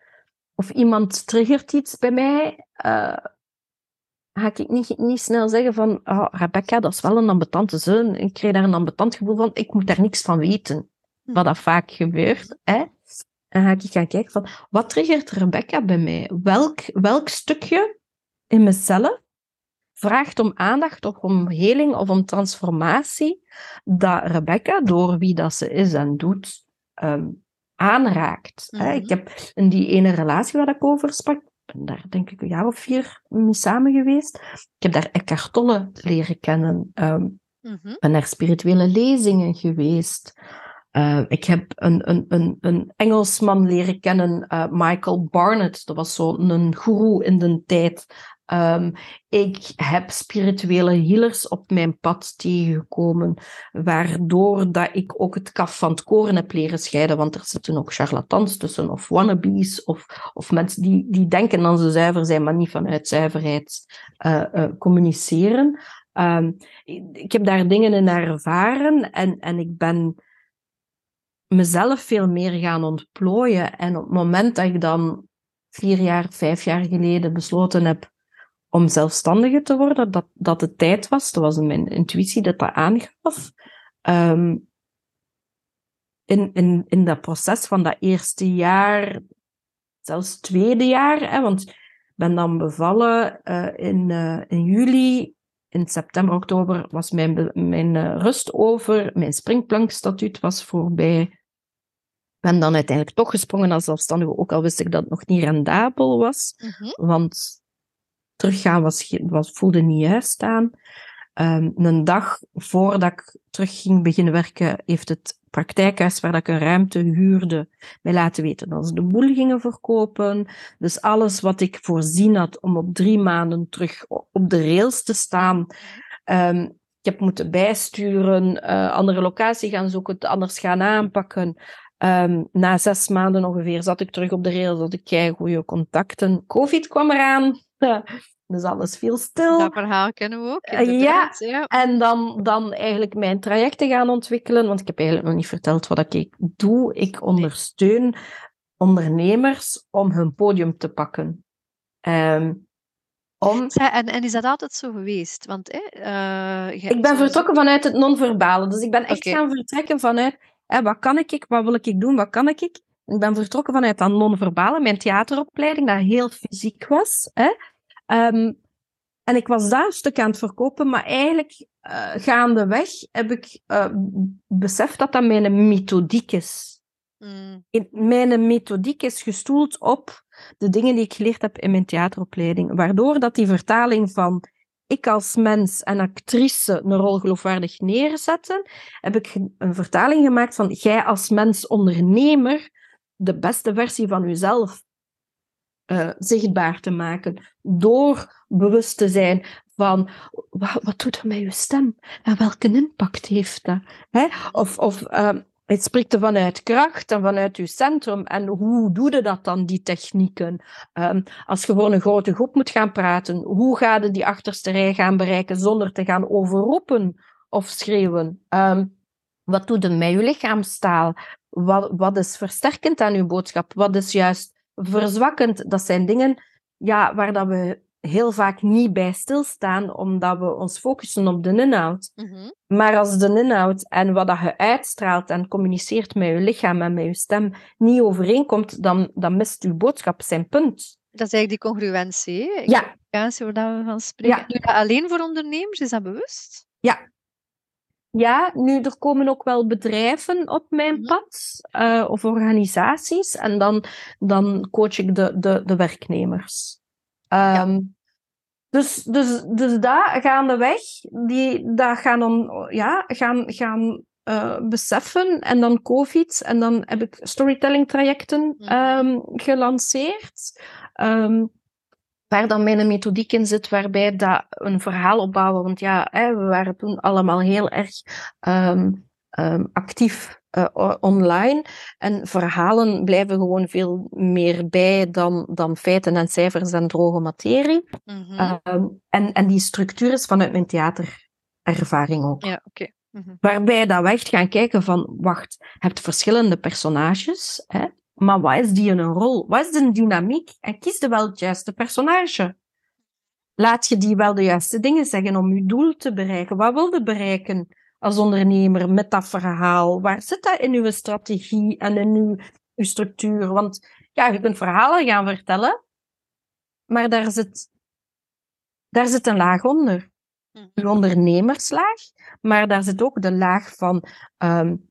C: of iemand triggert iets bij mij, uh, ga ik niet, niet snel zeggen van, oh, Rebecca, dat is wel een ambetante zoon. Ik krijg daar een ambetant gevoel van, ik moet daar niks van weten. Hm. Wat dat vaak gebeurt. Hè? En ga ik gaan kijken van, wat triggert Rebecca bij mij? Welk, welk stukje in mezelf vraagt om aandacht of om heling of om transformatie, dat Rebecca, door wie dat ze is en doet, um, aanraakt. Mm -hmm. Ik heb in die ene relatie waar ik over sprak, ben daar denk ik een jaar of vier mee samen geweest. Ik heb daar Eckhart Tolle leren kennen. Um, mm -hmm. ben naar spirituele lezingen geweest. Uh, ik heb een, een, een, een Engelsman leren kennen, uh, Michael Barnett. Dat was zo'n guru in de tijd Um, ik heb spirituele healers op mijn pad tegengekomen, waardoor dat ik ook het kaf van het koren heb leren scheiden, want er zitten ook charlatans tussen, of wannabes, of, of mensen die, die denken dat ze zuiver zijn, maar niet vanuit zuiverheid uh, communiceren. Um, ik heb daar dingen in ervaren en, en ik ben mezelf veel meer gaan ontplooien. En op het moment dat ik dan vier jaar, vijf jaar geleden besloten heb om zelfstandiger te worden, dat, dat het tijd was. Dat was mijn intuïtie dat dat aangaf. Um, in, in, in dat proces van dat eerste jaar, zelfs tweede jaar, hè, want ik ben dan bevallen uh, in, uh, in juli. In september, oktober was mijn, mijn uh, rust over. Mijn springplankstatuut was voorbij. Ben dan uiteindelijk toch gesprongen als zelfstandige, ook al wist ik dat het nog niet rendabel was. Mm -hmm. Want teruggaan was, was, voelde niet juist aan. Ehm, een dag voordat ik terug ging beginnen werken, heeft het praktijkhuis waar ik een ruimte huurde, mij laten weten dat ze de boel gingen verkopen. Dus alles wat ik voorzien had om op drie maanden terug op de rails te staan. Um, ik heb moeten bijsturen, uh, andere locatie gaan zoeken, het anders gaan aanpakken. Um, na zes maanden ongeveer zat ik terug op de rails, had ik goede contacten. Covid kwam eraan. Dus alles viel stil.
B: Dat verhaal kennen we ook.
C: Uh, ja. ja. en dan, dan eigenlijk mijn trajecten gaan ontwikkelen. Want ik heb eigenlijk nog niet verteld wat ik doe. Ik ondersteun ondernemers om hun podium te pakken. Um,
B: om... En, en, is dat altijd zo geweest? Want, uh,
C: ik ben vertrokken vanuit het non-verbale. Dus ik ben echt gaan vertrekken vanuit hè, wat kan ik, wat wil ik doen, wat kan ik. Ik ben vertrokken vanuit dat non-verbale, mijn theateropleiding, dat heel fysiek was. Hè. Um, en ik was daar een stuk aan het verkopen, maar eigenlijk uh, gaandeweg heb ik uh, beseft dat dat mijn methodiek is. Mm. Mijn methodiek is gestoeld op de dingen die ik geleerd heb in mijn theateropleiding, waardoor dat die vertaling van ik als mens en actrice een rol geloofwaardig neerzetten, heb ik een vertaling gemaakt van jij als mens ondernemer de beste versie van jezelf uh, zichtbaar te maken. Door bewust te zijn van wat, doet dat met je stem en welke impact heeft dat? Hè? Of, of uh, het spreekt er vanuit kracht en vanuit je centrum. En hoe doe je dat dan, die technieken? Um, als je voor een grote groep moet gaan praten, hoe ga je die achterste rij gaan bereiken zonder te gaan overroepen of schreeuwen? Um, wat doet het met je lichaamstaal? Wat, wat is versterkend aan uw boodschap? Wat is juist verzwakkend? Dat zijn dingen ja, waar dat we heel vaak niet bij stilstaan, omdat we ons focussen op de inhoud. Mhm. Maar als de inhoud en wat dat je uitstraalt en communiceert met je lichaam en met je stem niet overeenkomt, dan, dan mist je boodschap zijn punt.
B: Dat is eigenlijk die congruentie.
C: Ja.
B: Waar we van spreken. Ja. dat alleen voor ondernemers? Is dat bewust?
C: Ja. Ja, nu er komen ook wel bedrijven op mijn mhm. pad uh, of organisaties en dan, dan coach ik de, de, de werknemers. Um, Dus, dus, dus daar gaandeweg, die dat gaan dan, ja, gaan, gaan uh, beseffen. En dan COVID. En dan heb ik storytelling trajecten um, gelanceerd. Um, waar dan mijn methodiek in zit, waarbij dat een verhaal opbouwen. Want ja, hè, we waren toen allemaal heel erg um, actief uh, online. En verhalen blijven gewoon veel meer bij dan, dan feiten en cijfers en droge materie. Mm en, en die structuur is vanuit mijn theaterervaring ook.
B: Ja, oké. Mhm.
C: Waarbij dat we echt gaan kijken van, wacht, je hebt verschillende personages, hè, maar wat is die een rol? Wat is de dynamiek? En kies je wel het juiste personage. Laat je die wel de juiste dingen zeggen om je doel te bereiken. Wat wil je bereiken? Als ondernemer met dat verhaal? Waar zit dat in uw strategie en in uw, uw structuur? Want ja, je kunt verhalen gaan vertellen, maar daar zit, daar zit een laag onder. Mhm. Uw ondernemerslaag, maar daar zit ook de laag van um,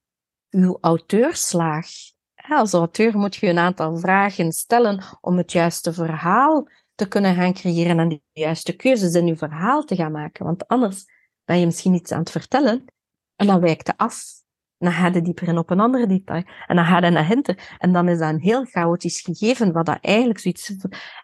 C: uw auteurslaag. Als auteur moet je een aantal vragen stellen om het juiste verhaal te kunnen gaan creëren en de juiste keuzes in uw verhaal te gaan maken. Want anders ben je misschien iets aan het vertellen en dan wijkt het af. Dan ga je dieper in op een andere detail. En dan ga je naar hinter. En dan is dat een heel chaotisch gegeven, wat dat eigenlijk zoiets.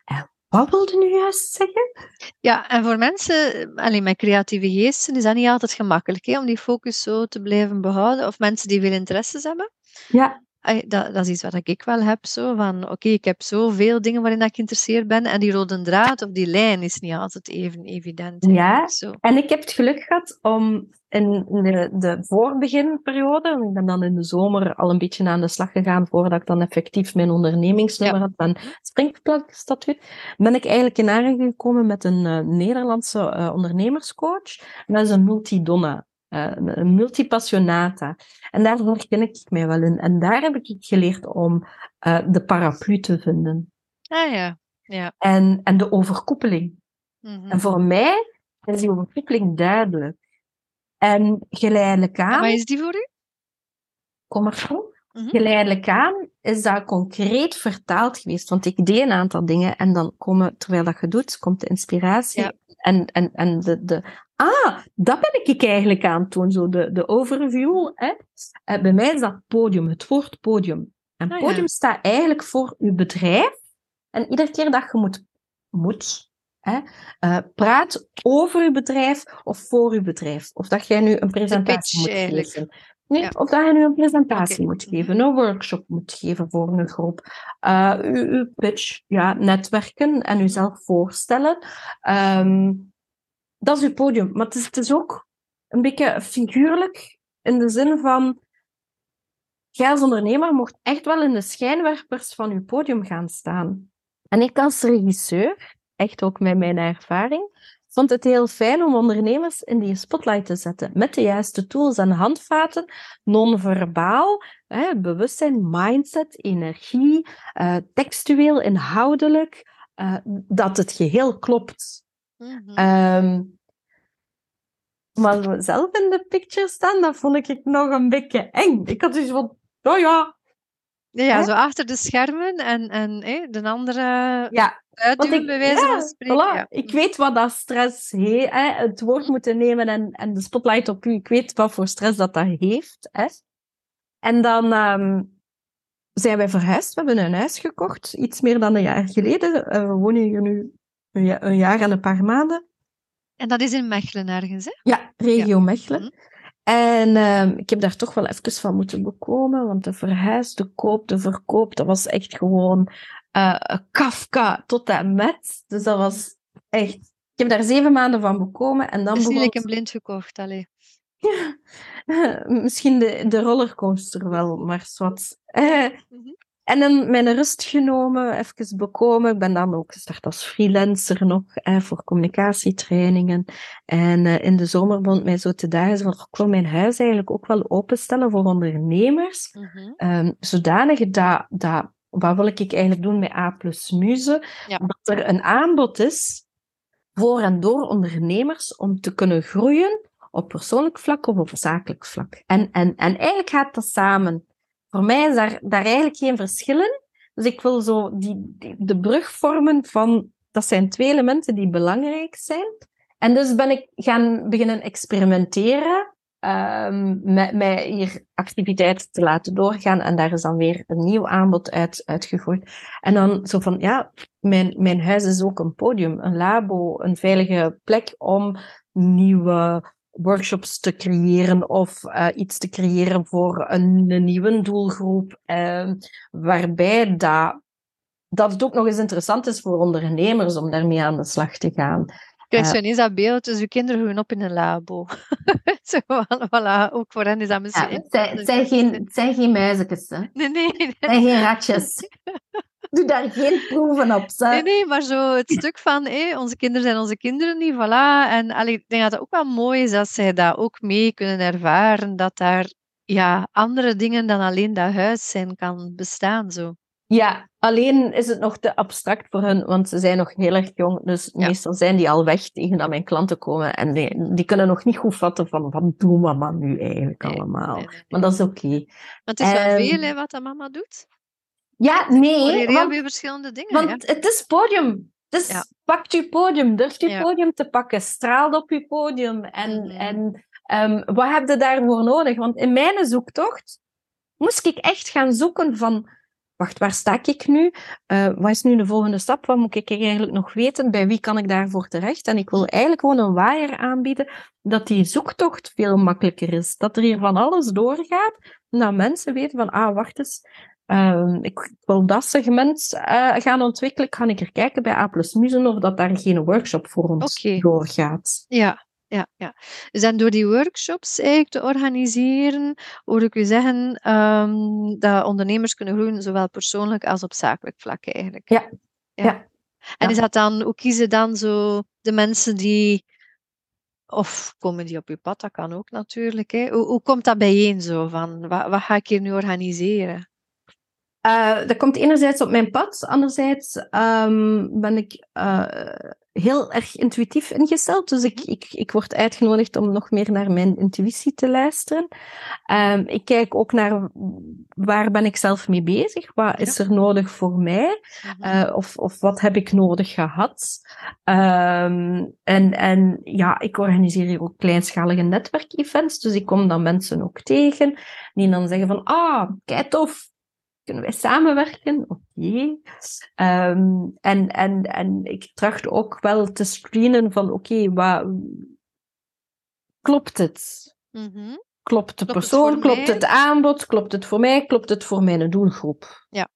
C: Eh, wat wilde nu juist zeggen?
B: Ja, en voor mensen alleen met creatieve geesten is dat niet altijd gemakkelijk hè, om die focus zo te blijven behouden. Of mensen die veel interesses hebben.
C: Ja
B: dat, dat is iets wat ik wel heb. Zo, van oké, ik heb zoveel dingen waarin ik geïnteresseerd ben. En die rode draad of die lijn is niet altijd even evident.
C: Ja, zo. en ik heb het geluk gehad om in de, de voorbeginperiode, ik ben dan in de zomer al een beetje aan de slag gegaan voordat ik dan effectief mijn ondernemingsnummer had van Springplatstatuut, ben ik eigenlijk in aanraking gekomen met een uh, Nederlandse uh, ondernemerscoach. En dat is een multidonna. Uh, een multipassionata. En daar herken ik mij wel in. En daar heb ik geleerd om uh, de paraplu te vinden.
B: Ah ja, ja.
C: En, en de overkoepeling. Mm -hmm. En voor mij is die overkoepeling duidelijk. En geleidelijk aan...
B: Wat is die voor u?
C: Kom maar. Mm -hmm. Geleidelijk aan is dat concreet vertaald geweest. Want ik deed een aantal dingen en dan komen, terwijl dat je doet, komt de inspiratie. Ja. En, en, en de, de Ah, dat ben ik eigenlijk aan het doen, zo de, de overview. Hè. Uh, bij mij is dat podium, het woord podium. En
B: Ah, ja.
C: podium staat eigenlijk voor uw bedrijf. En iedere keer dat je moet, moet hè, eh, praat over uw bedrijf of voor uw bedrijf. Of dat jij nu een presentatie moet
B: eigenlijk.
C: geven. Nee,
B: Ja.
C: Of dat je nu een presentatie moet geven, een workshop moet geven voor een groep. Eh, uw, uw pitch, ja, netwerken en uzelf voorstellen. Ehm, dat is uw podium. Maar het is, het is ook een beetje figuurlijk in de zin van. Jij als ondernemer mocht echt wel in de schijnwerpers van uw podium gaan staan. En ik als regisseur, echt ook met mijn ervaring, vond het heel fijn om ondernemers in die spotlight te zetten. Met de juiste tools en handvaten, non-verbaal, bewustzijn, mindset, energie, eh, textueel, inhoudelijk, eh, dat het geheel klopt.
B: Mhm.
C: Ehm, maar zelf in de picture staan, dat vond ik nog een beetje eng. Ik had dus van, oh ja,
B: ja,
C: hè?
B: zo achter de schermen en, en hè, de andere
C: ja,
B: uitduwen,
C: Want ik-
B: bij wijze
C: ja,
B: van spreken.
C: voilà.
B: Ja.
C: Ik weet wat dat stress heeft, hè. het woord moeten nemen en, en de spotlight op u. Ik weet wat voor stress dat dat heeft. Hè. En dan ehm, zijn wij verhuisd. We hebben een huis gekocht, iets meer dan een jaar geleden. Eh, we wonen hier nu een, ja- een jaar en een paar maanden.
B: En dat is in Mechelen ergens, hè?
C: Ja, regio Mechelen.
B: Mhm.
C: En ehm, ik heb daar toch wel even van moeten bekomen, want de verhuis, de koop, de verkoop, dat was echt gewoon eh, Kafka tot en met. Dus dat was echt... Ik heb daar zeven maanden van bekomen en dan begon
B: like een blind gekocht, allee.
C: Misschien de, de rollercoaster wel, maar zwart.
B: Mhm.
C: En dan mijn rust genomen, even bekomen. Ik ben dan ook gestart als freelancer nog eh, voor communicatietrainingen. En eh, in de zomer het mij zo te dagen van, ik wil mijn huis eigenlijk ook wel openstellen voor ondernemers. Ehm, zodanig dat, dat, wat wil ik eigenlijk doen met A plus Muze?
B: Ja.
C: Dat er een aanbod is voor en door ondernemers om te kunnen groeien op persoonlijk vlak of op zakelijk vlak. En, en, en eigenlijk gaat dat samen. Voor mij is daar, daar eigenlijk geen verschil in. Dus ik wil zo die, de brug vormen van, dat zijn twee elementen die belangrijk zijn. En dus ben ik gaan beginnen experimenteren ehm, met hier activiteiten te laten doorgaan. En daar is dan weer een nieuw aanbod uit, uitgegroeid. En dan zo van, ja, mijn, mijn huis is ook een podium, een labo, een veilige plek om nieuwe workshops te creëren of eh, iets te creëren voor een, een nieuwe doelgroep. ehm, waarbij dat, dat het ook nog eens interessant is voor ondernemers om daarmee aan de slag te gaan.
B: Krijg
C: Eh.
B: zo ineens dat beeld, dus uw kinderen groeien op in een labo. zo, voilà, ook voor hen is dat misschien...
C: het, zijn, het zijn geen, het zijn geen hè.
B: Nee, nee, nee.
C: Het zijn geen ratjes. Doe daar geen proeven op, hè.
B: Nee, nee, maar zo het stuk van hé, onze kinderen zijn onze kinderen niet, voilà. En allee, ik denk dat het ook wel mooi is dat zij dat ook mee kunnen ervaren, dat daar ja, andere dingen dan alleen dat huis zijn kan bestaan. Zo.
C: Ja, alleen is het nog te abstract voor hen, want ze zijn nog heel erg jong. Dus
B: Ja.
C: meestal zijn die al weg tegen dat mijn klanten komen. En die, die kunnen nog niet goed vatten van wat doet mama nu eigenlijk allemaal.
B: Nee, nee.
C: Maar dat is oké.
B: Maar het is wel
C: Ehm,
B: veel hè, wat dat mama doet.
C: Ja,
B: je
C: nee,
B: heel
C: want,
B: veel verschillende dingen.
C: want het is podium. Dus
B: Ja.
C: pakt uw podium, durft
B: Ja.
C: podium te pakken, straalt op uw podium. En,
B: Mhm.
C: en ehm, wat heb je daarvoor nodig? Want in mijn zoektocht moest ik echt gaan zoeken van... Wacht, waar sta ik nu? Eh, wat is nu de volgende stap? Wat moet ik eigenlijk nog weten? Bij wie kan ik daarvoor terecht? En ik wil eigenlijk gewoon een waaier aanbieden dat die zoektocht veel makkelijker is. Dat er hier van alles doorgaat. En dat mensen weten van, ah, wacht eens. Ehm, ik wil dat segment eh, gaan ontwikkelen. Kan ik er kijken bij A plus Muzen of dat daar geen workshop voor ons
B: Oké.
C: doorgaat?
B: Ja, ja, ja. Dus en door die workshops eigenlijk te organiseren, hoor ik u zeggen ehm, dat ondernemers kunnen groeien, zowel persoonlijk als op zakelijk vlak eigenlijk.
C: Ja. Ja.
B: En is dat dan, hoe kiezen dan zo de mensen die, of komen die op uw pad, dat kan ook natuurlijk. Hè. Hoe, hoe komt dat bijeen zo, van wat, wat ga ik hier nu organiseren?
C: Eh, dat komt enerzijds op mijn pad, anderzijds ehm, ben ik, eh, heel erg intuïtief ingesteld. Dus ik, ik, ik word uitgenodigd om nog meer naar mijn intuïtie te luisteren. Um, ik kijk ook naar waar ben ik zelf mee bezig? Wat is er nodig voor mij? Uh, of, of wat heb ik nodig gehad? Um, en, en ja, ik organiseer hier ook kleinschalige netwerkevents. Dus ik kom dan mensen ook tegen die dan zeggen van, ah, kijk tof, kunnen wij samenwerken? Oké. Okay. Um, en, en, en ik tracht ook wel te screenen van, oké, okay. Klopt het? Mm -hmm. Klopt de klopt persoon? Het klopt mij? het aanbod? Klopt het voor mij? Klopt het voor mijn doelgroep?
B: Ja.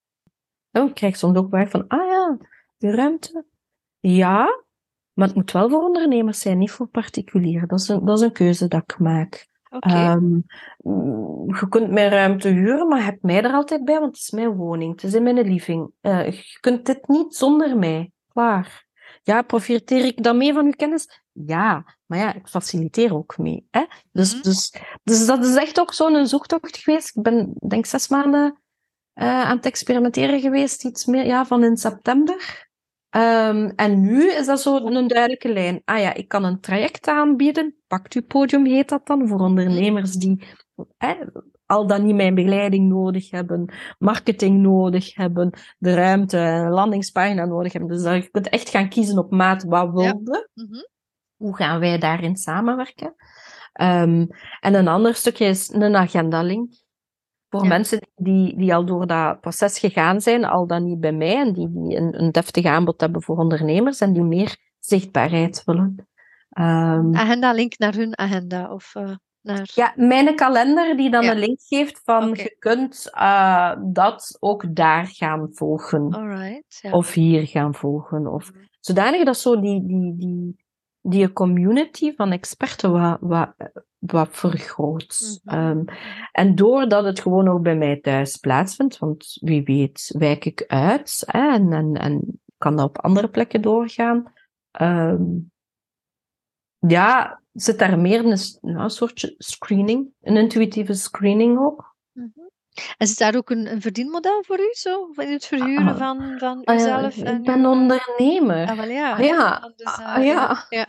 C: Dan oh, krijg ik soms ook bij van, ah ja, de ruimte. Ja, maar het moet wel voor ondernemers zijn, niet voor particulieren. Dat is een, dat is een keuze dat ik maak.
B: Okay. Um,
C: je kunt mijn ruimte huren, maar heb mij er altijd bij, want het is mijn woning. Het is in mijn living. Uh, je kunt dit niet zonder mij. Klaar. Ja, profiteer ik dan mee van uw kennis? Ja, maar ja, ik faciliteer ook mee. Hè? Dus, mm. dus, dus dat is echt ook zo'n zoektocht geweest. Ik ben, denk zes maanden uh, aan het experimenteren geweest. Iets meer, ja, van in september. Um, en nu is dat zo een duidelijke lijn. Ah ja, ik kan een traject aanbieden. Pakt uw podium heet dat dan, voor ondernemers die eh, al dan niet mijn begeleiding nodig hebben, marketing nodig hebben, de ruimte, een landingspagina nodig hebben. Dus je kunt echt gaan kiezen op maat wat wilde. Ja. Mm -hmm. Hoe gaan wij daarin samenwerken? Um, en een ander stukje is een agenda-link. Voor ja. mensen die, die al door dat proces gegaan zijn, al dan niet bij mij, en die, die een, een deftig aanbod hebben voor ondernemers en die meer zichtbaarheid willen.
B: Um, agenda link naar hun agenda? Of, uh, naar...
C: Ja, mijn kalender die dan ja. een link geeft van okay. je kunt uh, dat ook daar gaan volgen.
B: Alright, ja.
C: Of hier gaan volgen. Of, mm. Zodanig dat zo die, die, die, die community van experten wat, wat, wat vergroot. Mm -hmm. um, en doordat het gewoon ook bij mij thuis plaatsvindt, want wie weet wijk ik uit hè, en, en, en kan dat op andere plekken doorgaan. Um, ja, zit daar meer een, nou, een soort screening, een intuïtieve screening ook.
B: Mm -hmm. En is daar ook een, een verdienmodel voor u, zo? In het verhuren ah, van, van ah, uzelf?
C: Ja, ik ben ondernemer.
B: Ah, wel ja.
C: Ja. Dus, uh, ja. ja.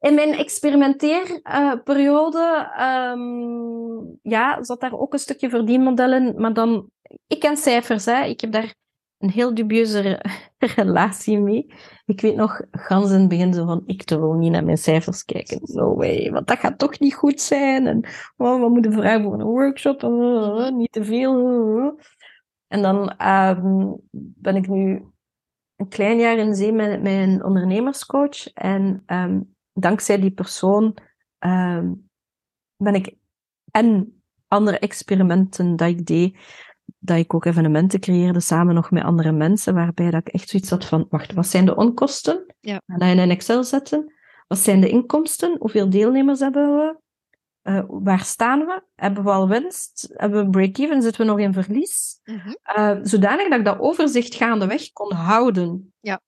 C: In mijn experimenteerperiode um, ja, zat daar ook een stukje verdienmodel in, maar dan... Ik ken cijfers, hè. Ik heb daar een heel dubieuze relatie mee. Ik weet nog, gans in het begin zo van, ik wil niet naar mijn cijfers kijken. No way, want dat gaat toch niet goed zijn. En oh, we moeten vragen voor een workshop. Uh, niet te veel. En dan uh, ben ik nu een klein jaar in zee met mijn ondernemerscoach. En um, dankzij die persoon um, ben ik en andere experimenten dat ik deed, dat ik ook evenementen creëerde samen nog met andere mensen, waarbij dat ik echt zoiets had van, wacht, wat zijn de onkosten?
B: Ja.
C: Dat je in Excel zetten. Wat zijn de inkomsten? Hoeveel deelnemers hebben we? Uh, waar staan we? Hebben we al winst? Hebben we break-even? Zitten we nog in verlies? Uh, zodanig dat ik dat overzicht gaandeweg kon houden.
B: Ja.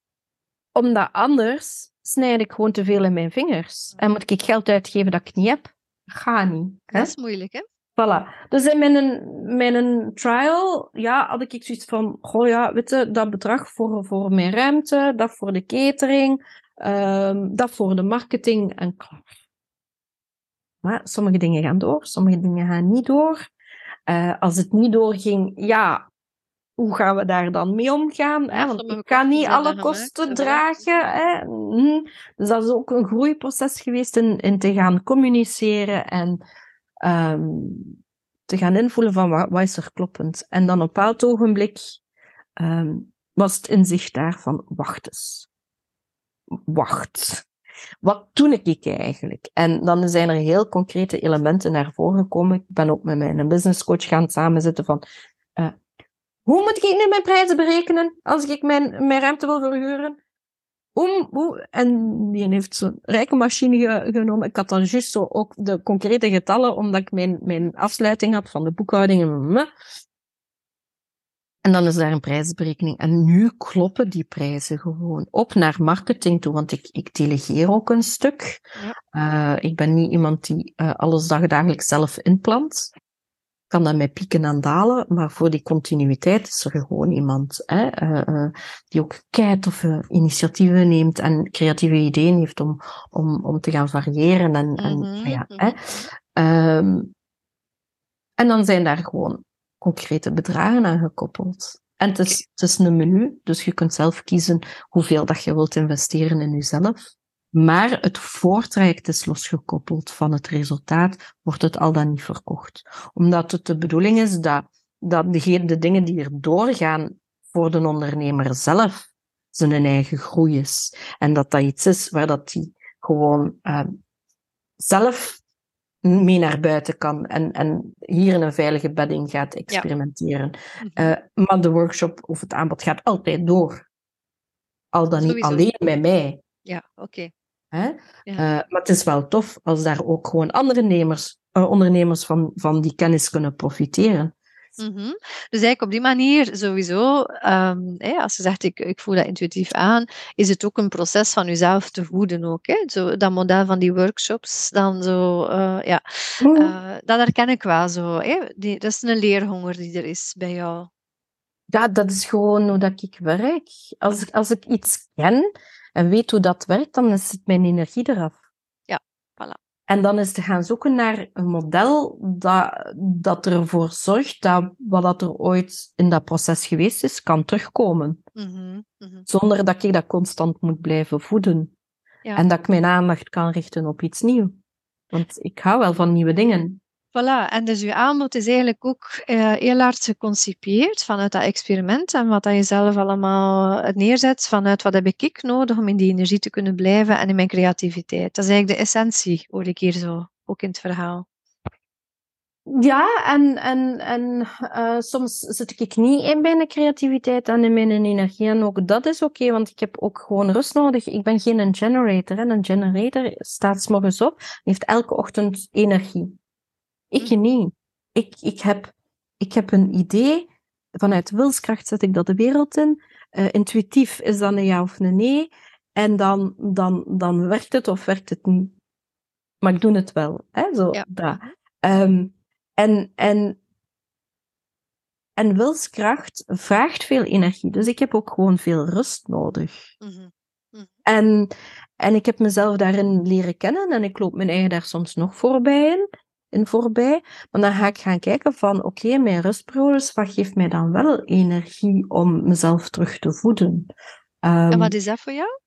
C: Omdat anders snijd ik gewoon te veel in mijn vingers. En moet ik geld uitgeven dat ik niet heb? Ga niet. Hè?
B: Dat is moeilijk, hè?
C: Voilà. Dus in mijn, mijn trial ja, had ik zoiets van, goh ja, weet je, dat bedrag voor, voor mijn ruimte, dat voor de catering, um, dat voor de marketing en klaar. Maar sommige dingen gaan door, sommige dingen gaan niet door. Uh, als het niet doorging, ja, hoe gaan we daar dan mee omgaan? Hè? Want ik kan niet alle kosten dragen. Hè? Dus dat is ook een groeiproces geweest in, in te gaan communiceren en um, te gaan invoelen van wat, is er kloppend. En dan op een bepaald ogenblik um, was het inzicht daarvan, wacht eens. Wacht. Wat doe ik eigenlijk? En dan zijn er heel concrete elementen naar voren gekomen. Ik ben ook met mijn business coach gaan samenzitten van, uh, hoe moet ik nu mijn prijzen berekenen als ik mijn, mijn ruimte wil verhuren? Om, hoe, en die heeft zo'n rekenmachine genomen. Ik had dan juist zo ook de concrete getallen, omdat ik mijn, mijn afsluiting had van de boekhouding. En dan is daar een prijsberekening. En nu kloppen die prijzen gewoon op naar marketing toe, want ik, ik delegeer ook een stuk.
B: Ja.
C: Uh, ik ben niet iemand die uh, alles dagelijks zelf inplant. Kan dat met pieken en dalen, maar voor die continuïteit is er gewoon iemand hè, uh, uh, die ook keitoffe initiatieven neemt en creatieve ideeën heeft om, om, om te gaan variëren. En, en,
B: Mhm,
C: ja,
B: mhm.
C: hè. Ehm, en dan zijn daar gewoon concrete bedragen aan gekoppeld. En het is, het is een menu, dus je kunt zelf kiezen hoeveel dat je wilt investeren in jezelf. Maar het voortraject is losgekoppeld van het resultaat, wordt het al dan niet verkocht. Omdat het de bedoeling is dat, dat de, de dingen die er doorgaan voor de ondernemer zelf zijn eigen groei is. En dat dat iets is waar dat die gewoon uh, zelf mee naar buiten kan en, en hier in een veilige bedding gaat experimenteren. Ja. Uh, maar de workshop of het aanbod gaat altijd door. Al dan niet alleen met mij.
B: Ja, oké. Okay.
C: Ja. Uh, maar het is wel tof als daar ook gewoon andere nemers, uh, ondernemers van, van die kennis kunnen profiteren.
B: Mm -hmm. Dus eigenlijk op die manier sowieso, um, hè, als je zegt ik, ik voel dat intuïtief aan, is het ook een proces van jezelf te voeden ook. Hè? Zo, dat model van die workshops, dan zo, uh, ja, uh, dat herken ik wel zo. Hè? Die, dat is een leerhonger die er is bij jou.
C: Ja, dat is gewoon hoe dat ik werk. Als ik, als ik iets ken en weet hoe dat werkt, dan zit mijn energie eraf.
B: Ja, voilà.
C: En dan is te gaan zoeken naar een model dat, dat ervoor zorgt dat wat dat er ooit in dat proces geweest is, kan terugkomen.
B: Mm -hmm, mm -hmm.
C: Zonder dat ik dat constant moet blijven voeden.
B: Ja.
C: En dat ik mijn aandacht kan richten op iets nieuws. Want ik hou wel van nieuwe dingen.
B: Voilà, en dus je aanbod is eigenlijk ook uh, heel hard geconcipieerd vanuit dat experiment en wat dat je zelf allemaal neerzet, vanuit wat heb ik nodig om in die energie te kunnen blijven en in mijn creativiteit. Dat is eigenlijk de essentie, hoor ik hier zo, ook in het verhaal.
C: Ja, en, en, en uh, soms zit ik niet in mijn creativiteit en in mijn energie. En ook dat is oké, want ik heb ook gewoon rust nodig. Ik ben geen een generator. Hè. Een generator staat 's morgens op en heeft elke ochtend energie. Ik niet. Ik, ik, heb, ik heb een idee. Vanuit wilskracht zet ik dat de wereld in. Uh, intuïtief is dat een ja of een nee. En dan, dan, dan werkt het of werkt het niet. Maar ik doe het wel. Hè? Zo,
B: ja.
C: dat. Um, en, en, en wilskracht vraagt veel energie. Dus ik heb ook gewoon veel rust nodig.
B: Mm -hmm. Mm -hmm.
C: En, en ik heb mezelf daarin leren kennen. En ik loop mijn eigen daar soms nog voorbij in in voorbij. Maar dan ga ik gaan kijken van, oké, okay, mijn rustperiodes, wat geeft mij dan wel energie om mezelf terug te voeden?
B: Um, en wat is dat voor jou?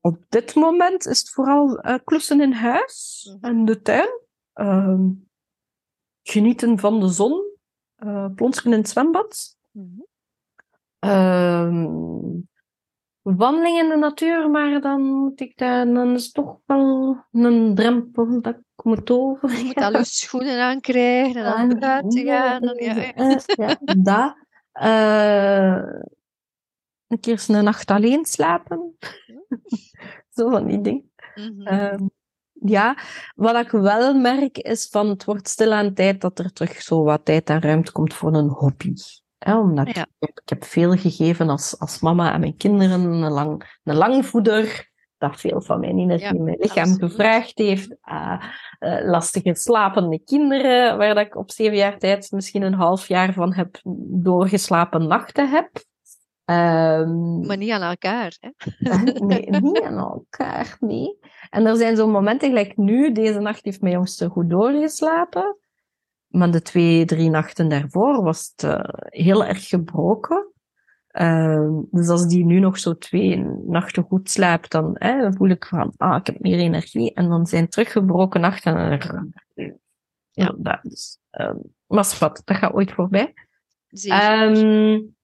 C: Op dit moment is het vooral uh, klussen in huis mm -hmm. en de tuin. Um, genieten van de zon. Uh, plonsken in het zwembad.
B: Mm -hmm.
C: um, wandeling in de natuur, maar dan moet ik daar, dan is toch wel een drempel dat ik moet over.
B: Je moet al je schoenen aankrijgen en dan buiten gaan. Dan, ja,
C: ja. ja, dat. Uh, een keer een nacht alleen slapen. Zo van die dingen.
B: Mm -hmm.
C: uh, ja, wat ik wel merk is van het wordt stilaan tijd dat er terug zo wat tijd en ruimte komt voor een hobby. Omdat
B: ja.
C: ik, heb, ik heb veel gegeven als, als mama aan mijn kinderen, een, lang, een langvoeder, dat veel van mijn energie
B: Ja,
C: in mijn lichaam
B: absoluut.
C: gevraagd heeft. Uh, uh, lastige slapende kinderen, waar dat ik op zeven jaar tijd misschien een half jaar van heb doorgeslapen nachten heb. Um,
B: Maar niet aan elkaar. Hè?
C: nee, niet aan elkaar, nee. En er zijn zo'n momenten, gelijk nu, deze nacht heeft mijn jongste goed doorgeslapen. Maar de twee, drie nachten daarvoor was het uh, heel erg gebroken. Uh, dus als die nu nog zo twee nachten goed slaapt, dan, dan voel ik van, ah, ik heb meer energie. En dan zijn teruggebroken nachten. En, ja, dat is, um, maar wat, dat gaat ooit voorbij. Um,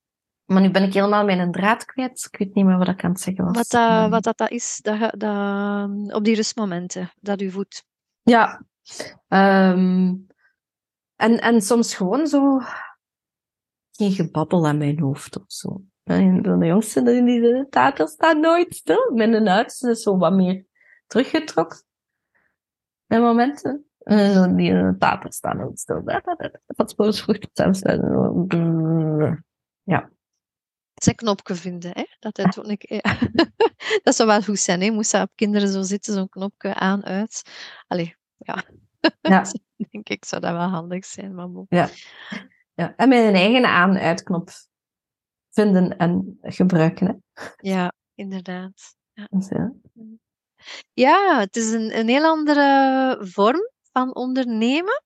C: maar nu ben ik helemaal mijn draad kwijt. Ik weet niet meer wat ik aan het zeggen was.
B: Wat dat, wat dat, dat is, dat, dat, op die rustmomenten, dat u voedt.
C: Ja. Um, en, en soms gewoon zo geen gebabbel aan mijn hoofd of zo. En de jongste, die de tater staat nooit stil. Mijn oudste is zo wat meer teruggetrokken. Bij momenten. En die tater staat nooit stil. Wat spoelsvrucht zelfs. Ja.
B: Zijn knopje vinden, hè? Dat, een, ja. dat zou wel goed zijn, hè? Moest dat op kinderen zo zitten, zo'n knopje aan, uit. Allee, ja.
C: Ja.
B: denk ik. Zou dat wel handig zijn, maar bon.
C: Ja. ja. En mijn eigen aan-uitknop vinden en gebruiken. Hè.
B: Ja, inderdaad. Ja.
C: Dus, ja.
B: ja, het is een, een heel andere vorm van ondernemen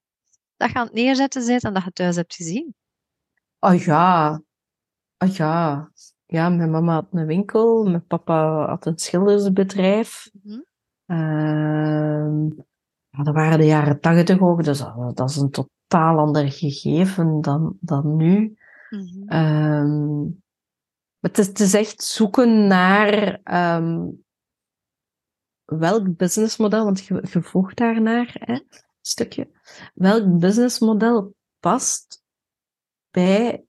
B: dat je aan het neerzetten bent en dat je thuis hebt gezien.
C: Oh ja. Oh ja. Ja, mijn mama had een winkel, mijn papa had een schildersbedrijf.
B: Mhm.
C: Ehm, dat waren de jaren tachtig ook, dus dat, is een totaal ander gegeven dan, dan nu. Ehm, het, is, het is echt zoeken naar ehm, welk businessmodel, want je, je vroeg daarnaar, hè, een stukje. Welk businessmodel past bij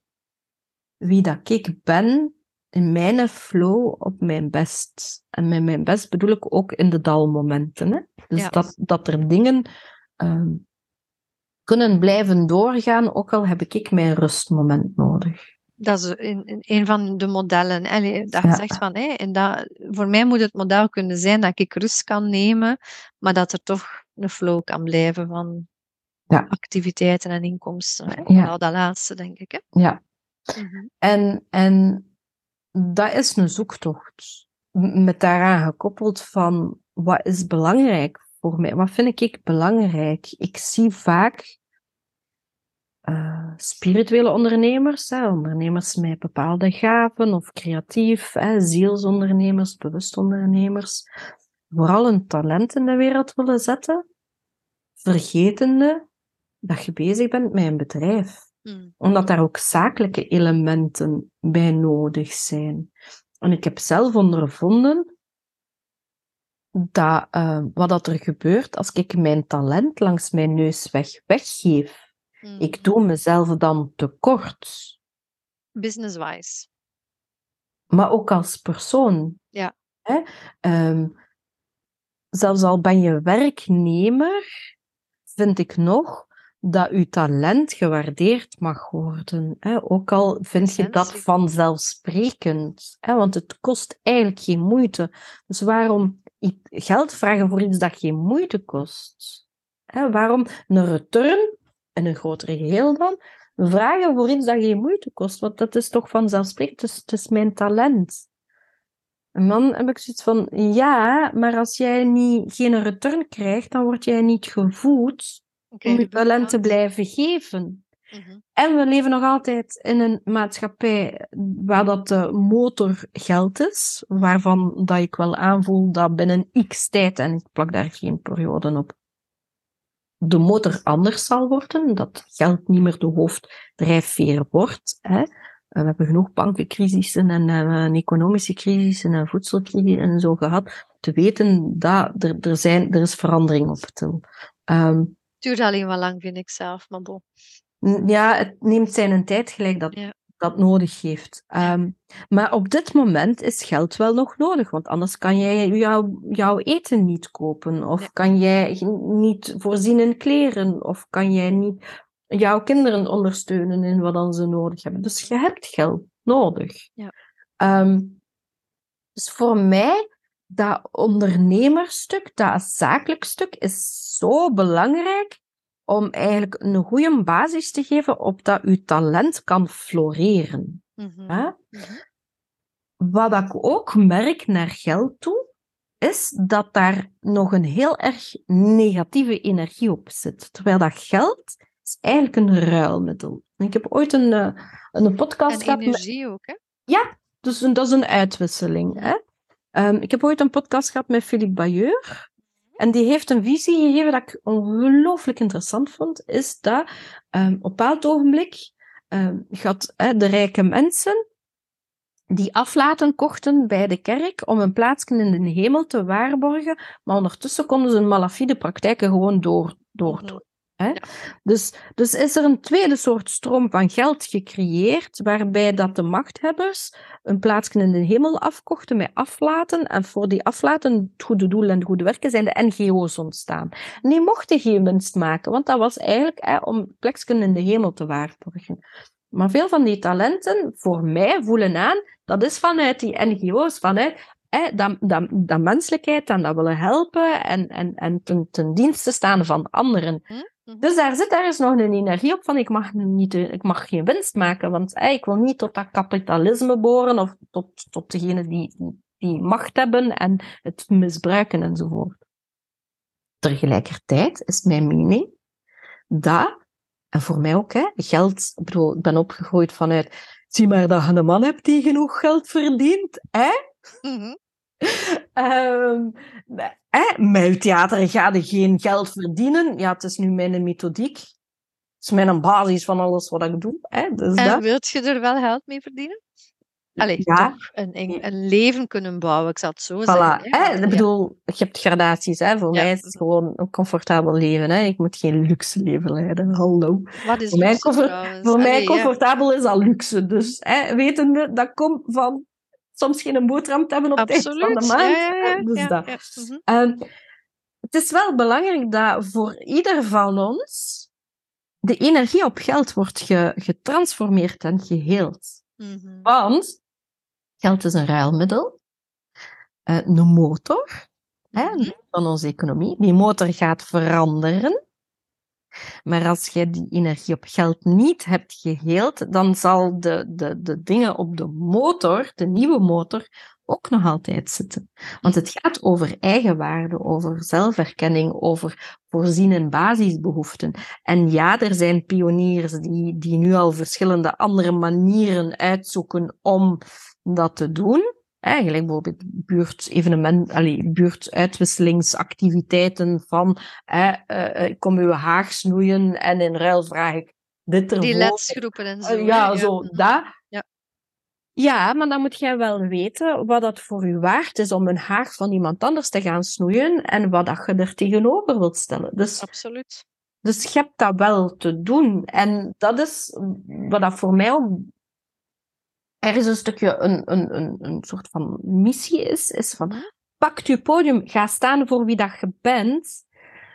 C: wie dat ik ben in mijn flow op mijn best. En met mijn best bedoel ik ook in de dalmomenten. Hè? Dus
B: Ja.
C: dat, dat er dingen ehm, kunnen blijven doorgaan, ook al heb ik mijn rustmoment nodig.
B: Dat is een, een- een van de modellen. Allee, dat je
C: Ja.
B: zegt van, hé, en dat, voor mij moet het model kunnen zijn dat ik rust kan nemen, maar dat er toch een flow kan blijven van
C: Ja.
B: activiteiten en inkomsten. Hè?
C: Ja.
B: Dat laatste, denk ik. Hè?
C: Ja.
B: Mhm.
C: En, en dat is een zoektocht. Met daaraan gekoppeld van wat is belangrijk voor mij? Wat vind ik belangrijk? Ik zie vaak eh, spirituele ondernemers, hè, ondernemers met bepaalde gaven of creatief, hè, zielsondernemers, bewustondernemers, vooral een talent in de wereld willen zetten, vergetende dat je bezig bent met een bedrijf
B: Mm.
C: omdat daar ook zakelijke elementen bij nodig zijn. En ik heb zelf ondervonden dat eh, wat dat er gebeurt als ik mijn talent langs mijn neus weg weggeef,
B: Mm.
C: ik doe mezelf dan tekort.
B: Business-wise.
C: Maar ook als persoon.
B: Ja.
C: Hè? Ehm, zelfs al ben je werknemer, vind ik nog dat uw talent gewaardeerd mag worden. Hè? Ook al vind je dat vanzelfsprekend. Hè? Want het kost eigenlijk geen moeite. Dus waarom geld vragen voor iets dat geen moeite kost? Hè? Waarom een return, in een groter geheel dan, vragen voor iets dat geen moeite kost? Want dat is toch vanzelfsprekend. Het is, het is mijn talent. En dan heb ik zoiets van, ja, maar als jij niet, geen return krijgt, dan word jij niet gevoed Om je talent te blijven geven.
B: Mhm.
C: En we leven nog altijd in een maatschappij waar dat de motor geld is, waarvan dat ik wel aanvoel dat binnen x tijd, en ik plak daar geen perioden op, de motor anders zal worden, dat geld niet meer de hoofddrijfveer wordt. Hè. We hebben genoeg bankencrisissen en eh, een economische crisissen en voedselcrisis en zo gehad, te weten dat er, er, zijn, er is verandering op til. Ehm,
B: Duurt alleen wel lang, vind ik zelf, maar bon.
C: Ja, het neemt zijn tijd gelijk dat
B: Ja.
C: dat nodig heeft. Ehm, maar op dit moment is geld wel nog nodig, want anders kan jij jouw, jouw eten niet kopen, of
B: Ja.
C: kan jij niet voorzien in kleren, of kan jij niet jouw kinderen ondersteunen in wat dan ze nodig hebben. Dus je hebt geld nodig.
B: Ja.
C: Ehm, dus voor mij, dat ondernemerstuk, dat zakelijk stuk, is zo belangrijk om eigenlijk een goede basis te geven op dat uw talent kan floreren.
B: Mhm. Mhm.
C: Wat ik ook merk naar geld toe, is dat daar nog een heel erg negatieve energie op zit. Terwijl dat geld is eigenlijk een ruilmiddel. Ik heb ooit een, eh, een podcast
B: En
C: gehad met-
B: energie ook, hè?
C: ja, dus dat is een uitwisseling. Hè? Ehm, ik heb ooit een podcast gehad met Philippe Bayeur. En die heeft een visie gegeven dat ik ongelooflijk interessant vond. Is dat ehm, op een bepaald ogenblik ehm, gaat de rijke mensen die aflaten kochten bij de kerk om een plaatsje in de hemel te waarborgen. Maar ondertussen konden ze hun malafide praktijken gewoon door, door
B: Mhm.
C: Hè?
B: Ja.
C: Dus, dus is er een tweede soort stroom van geld gecreëerd, waarbij dat de machthebbers een plaatsje in de hemel afkochten met aflaten. En voor die aflaten, het goede doel en de goede werken, zijn de NGO's ontstaan. En die mochten geen winst maken, want dat was eigenlijk hè, om plekjes in de hemel te waarborgen. Maar veel van die talenten, voor mij, voelen aan, dat is vanuit die NGO's, vanuit hè, dat, dat, dat menselijkheid en dat willen helpen en, en, en ten, ten dienste staan van anderen.
B: Mhm.
C: Dus daar zit ergens nog een energie op van ik mag, niet, ik mag geen winst maken, want ik wil niet tot dat kapitalisme boren of tot, tot degene die, die macht hebben en het misbruiken enzovoort. Tegelijkertijd is mijn mening dat, en voor mij ook, hè, geld, ik bedoel, ik ben opgegroeid vanuit, zie maar dat je een man hebt die genoeg geld verdient, hè?
B: Mhm.
C: Ehm, eh, met theater ga je geen geld verdienen. Ja, het is nu mijn methodiek. Het is mijn basis van alles wat ik doe. Hè, dus
B: En
C: dat.
B: wilt je er wel geld mee verdienen? Allee,
C: Ja.
B: toch een, een, leven kunnen bouwen, ik zal het zo
C: Voilà.
B: zeggen. hè.
C: Hè, ik bedoel, je hebt gradaties. Hè. Voor
B: Ja.
C: mij is het gewoon een comfortabel leven. Hè. Ik moet geen luxe leven leiden. Hallo.
B: Wat is
C: Voor mij comfort- mij
B: ja.
C: comfortabel is al luxe. Dus hè, wetende, dat komt van soms geen boterham te hebben op eind van de maand.
B: Ja.
C: Dus dat.
B: Mhm.
C: Ehm, het is wel belangrijk dat voor ieder van ons de energie op geld wordt ge- getransformeerd en geheeld.
B: Mhm.
C: Want geld is een ruilmiddel, eh, een motor hè,
B: Mhm.
C: van onze economie. Die motor gaat veranderen. Maar als je die energie op geld niet hebt geheeld, dan zal de, de, de dingen op de motor, de nieuwe motor, ook nog altijd zitten. Want het gaat over eigenwaarde, over zelferkenning, over voorzien in basisbehoeften. En ja, er zijn pioniers die, die nu al verschillende andere manieren uitzoeken om dat te doen. Eigenlijk bijvoorbeeld buurtevenement, allee, buurtuitwisselingsactiviteiten van eh, ik kom uw haag snoeien en in ruil vraag ik dit ervoor.
B: Die ledsgroepen en zo.
C: Eh, ja, zo, dat.
B: Ja.
C: Ja, maar dan moet jij wel weten wat dat voor u waard is om een haag van iemand anders te gaan snoeien en wat dat je er tegenover wilt stellen. Dus,
B: Absoluut.
C: dus je hebt dat wel te doen. En dat is wat dat voor mij ook ergens een stukje een, een, een, een soort van missie is, is van pak je podium, ga staan voor wie dat je bent,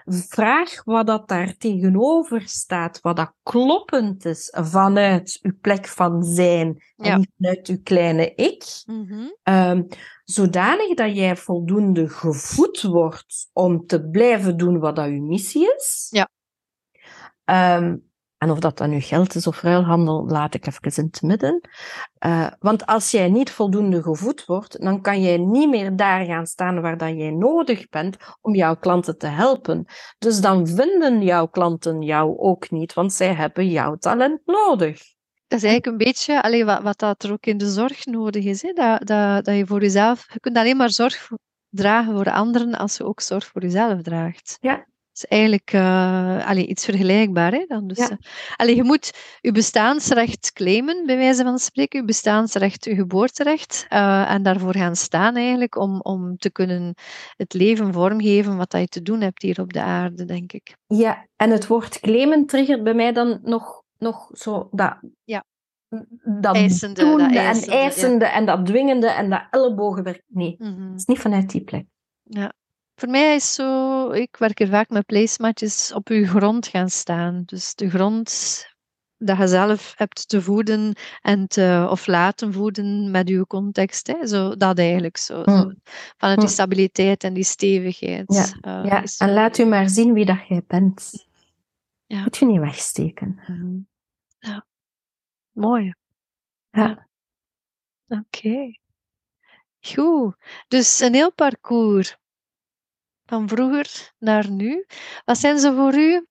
C: vraag wat dat daar tegenover staat, wat dat kloppend is vanuit uw plek van zijn
B: Ja.
C: en niet vanuit uw kleine ik. Ehm, zodanig dat jij voldoende gevoed wordt om te blijven doen wat dat uw missie is.
B: Ja.
C: Ehm, en of dat dan nu geld is of ruilhandel, laat ik even in het midden. Eh, want als jij niet voldoende gevoed wordt, dan kan jij niet meer daar gaan staan waar dat jij nodig bent om jouw klanten te helpen. Dus dan vinden jouw klanten jou ook niet, want zij hebben jouw talent nodig.
B: Dat is eigenlijk een beetje allee, wat, wat dat er ook in de zorg nodig is. Hè? Dat, dat, dat je voor jezelf... Je kunt alleen maar zorg dragen voor anderen als je ook zorg voor jezelf draagt.
C: Ja.
B: Dat is eigenlijk allee, iets vergelijkbaar. Hè, dan. Dus,
C: Ja.
B: eh, allee, je moet je bestaansrecht claimen, bij wijze van spreken. Je bestaansrecht, je geboorterecht. eh, en daarvoor gaan staan eigenlijk om, om te kunnen het leven vormgeven wat dat je te doen hebt hier op de aarde, denk ik.
C: Ja, en het woord claimen triggert bij mij dan nog, nog zo dat...
B: Ja.
C: Dat
B: Eisende, dat
C: en
B: ja.
C: eisende en dat dwingende en dat ellebogenwerk. Nee,
B: Mhm.
C: het is niet vanuit die plek.
B: Voor mij is zo, ik werk er vaak met placematjes, op je grond gaan staan. Dus de grond dat je zelf hebt te voeden en te, of laten voeden met je context. Hè. Zo, dat eigenlijk zo. zo.
C: Mm.
B: Vanuit die
C: Mm.
B: stabiliteit en die stevigheid. eh,
C: Ja,
B: is-
C: en laat u maar zien wie dat jij bent.
B: Ja.
C: Moet je niet wegsteken.
B: Ja. Mooi.
C: Ja.
B: Oké. Goed. Dus een heel parcours. Van vroeger naar nu. Wat zijn ze voor u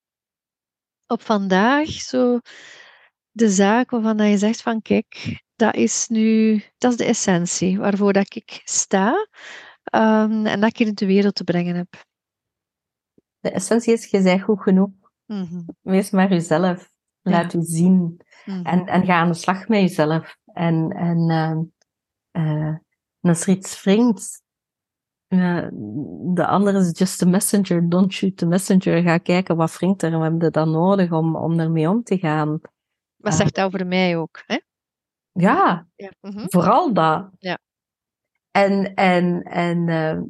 B: op vandaag zo de zaak waarvan dat je zegt van kijk, dat is nu, dat is de essentie waarvoor dat ik sta ehm, en dat ik hier in de wereld te brengen heb.
C: De essentie is, je bent goed genoeg.
B: Mhm,
C: Wees maar jezelf. Laat u zien.
B: mhm.
C: En, en ga aan de slag met jezelf. En, en, eh, en als eh, de andere is just a messenger, don't shoot the messenger. Ga kijken wat wringt er en we hebben dan nodig om, om ermee om te gaan.
B: Wat
C: Ah.
B: zegt dat over mij ook? Hè?
C: Ja,
B: Ja. mhm.
C: vooral dat.
B: Ja.
C: En, en, en ehm,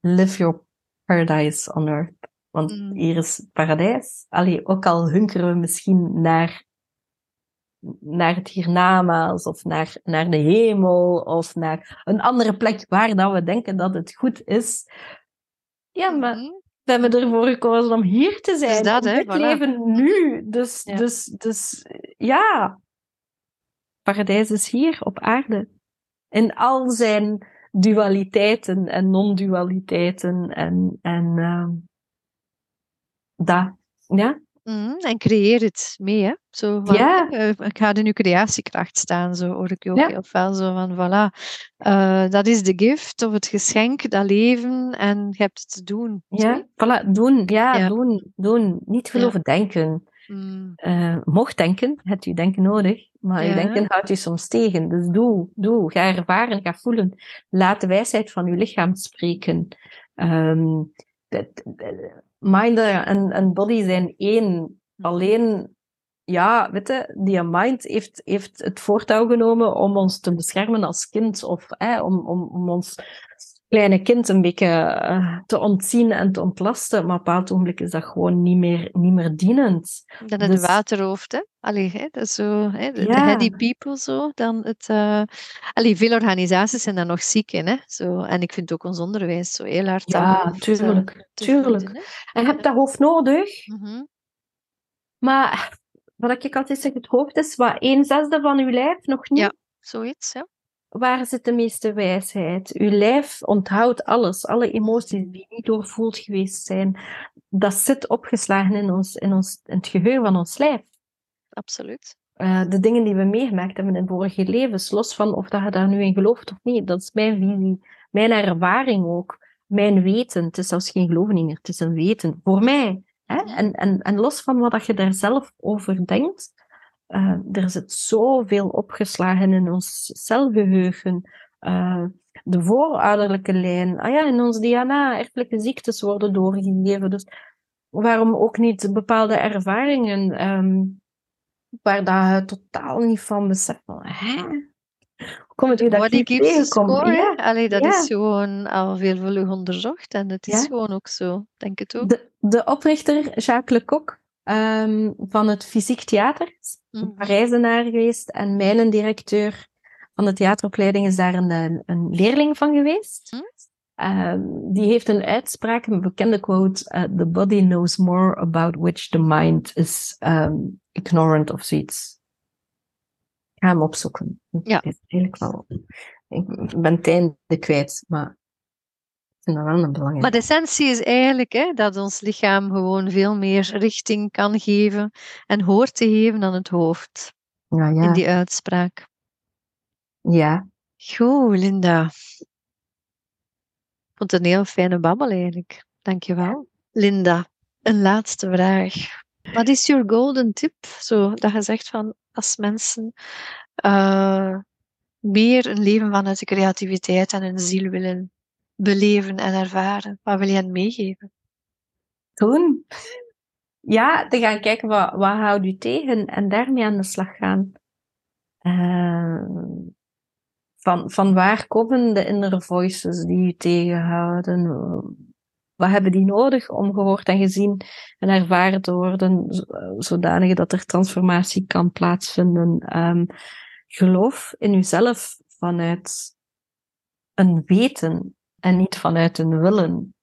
C: live your paradise on earth. Want
B: Mm.
C: hier is paradijs. Allee, ook al hunkeren we misschien naar, naar het hiernamaals, of naar, naar de hemel, of naar een andere plek waar dat we denken dat het goed is. Ja, maar
B: Mhm.
C: We hebben ervoor gekozen om hier te zijn.
B: dat,
C: om
B: hè,
C: dit
B: voilà.
C: leven nu. Dus,
B: Ja.
C: dus, dus ja. Paradijs is hier op aarde. In al zijn dualiteiten en non-dualiteiten. En, en ehm, dat. Ja?
B: Mhm, En creëer het mee, hè. Zo van,
C: Ja.
B: eh, ik ga in uw creatiekracht staan, zo hoor ik je ook
C: Ja.
B: heel veel zo van, voilà. eh, dat is de gift of het geschenk, dat leven, en je hebt het te doen.
C: Ja, voilà, doen. Ja,
B: Ja.
C: doen, doen. Niet veel
B: Ja.
C: over denken.
B: Mm,
C: Eh, mocht denken, hebt u denken nodig, maar uw denken houdt u soms tegen. Dus doe, doe, ga ervaren, ga voelen. Laat de wijsheid van uw lichaam spreken. Ehm, mind en, en body zijn één. Alleen, ja, weet je, die mind heeft, heeft het voortouw genomen om ons te beschermen als kind, of hè, om, om, om ons kleine kind een beetje eh, te ontzien en te ontlasten. Maar op een bepaald ogenblik is dat gewoon niet meer, niet meer dienend.
B: Dan het
C: Dus-
B: waterhoofd, hè. Allee, hè, dat is zo, hè, de,
C: Ja.
B: heady people zo. Dan het, eh allee, veel organisaties zijn daar nog ziek in, hè. Zo, en ik vind ook ons onderwijs zo heel hard aan
C: Ja,
B: het, eh,
C: tuurlijk,
B: hè.
C: En je hebt dat hoofd nodig,
B: Mhm.
C: maar wat ik altijd zeg, het hoofd is wat een zesde van uw lijf, nog niet.
B: Ja. Zoiets, ja.
C: Waar zit de meeste wijsheid? Uw lijf onthoudt alles, alle emoties die niet doorvoeld geweest zijn. Dat zit opgeslagen in, ons, in, ons, in het geheugen van ons lijf.
B: Absoluut.
C: Eh, de dingen die we meegemaakt hebben in vorige levens, los van of dat je daar nu in gelooft of niet, dat is mijn visie, mijn ervaring ook, mijn weten. Het is zelfs geen geloven niet meer, het is een weten. Voor mij. Hè? En, en, en los van wat dat je daar zelf over denkt, eh, er zit zoveel opgeslagen in ons celgeheugen. Eh, de voorouderlijke lijn, ah ja, in ons DNA, erfelijke ziektes worden doorgegeven. Dus waarom ook niet bepaalde ervaringen ehm, waar dat je totaal niet van beseft van, hè? Hoe kom het dat
B: Body keeps score.
C: Ja.
B: Allee, dat
C: ja.
B: is gewoon al veel vlug onderzocht en het is
C: Ja.
B: gewoon ook zo. Denk het ook.
C: de, de oprichter, Jacques Lecoq, ehm, van het Fysiek Theater,
B: Mhm.
C: Parijzenaar geweest. En mijn directeur van de theateropleiding is daar een, een, leerling van geweest.
B: Mhm.
C: Ehm, die heeft een uitspraak, een bekende quote: eh, The body knows more about which the mind is ehm, ignorant of zoiets. Ik ga hem opzoeken.
B: Ja.
C: Eigenlijk wel. Ik ben het einde kwijt, maar vind dat wel een belangrijke.
B: Maar de essentie is eigenlijk hè, dat ons lichaam gewoon veel meer richting kan geven en hoort te geven dan het hoofd
C: ja,
B: in
C: ja,
B: die uitspraak.
C: ja.
B: Goed, Linda. Ik vond het een heel fijne babbel eigenlijk. Dankjewel. Linda, een laatste vraag. Wat is your golden tip? Zo, dat je zegt van als mensen eh, meer een leven vanuit de creativiteit en hun ziel willen beleven en ervaren, wat wil je hen meegeven?
C: doen. Ja, te gaan kijken wat, wat houdt u tegen en daarmee aan de slag gaan. Eh, van, van waar komen de inner voices die u tegenhouden? Wat hebben die nodig om gehoord en gezien en ervaren te worden, zodanig dat er transformatie kan plaatsvinden? Ehm, geloof in uzelf vanuit een weten en niet vanuit een willen.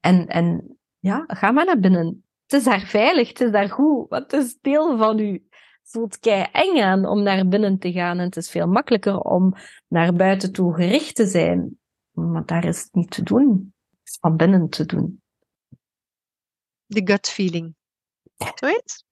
C: En, en ja, ga maar naar binnen. Het is daar veilig, het is daar goed, want het is deel van u. Het voelt kei eng aan om naar binnen te gaan en het is veel makkelijker om naar buiten toe gericht te zijn. Maar daar is het niet te doen. Het is van binnen te doen.
B: De gut feeling. Zoiets?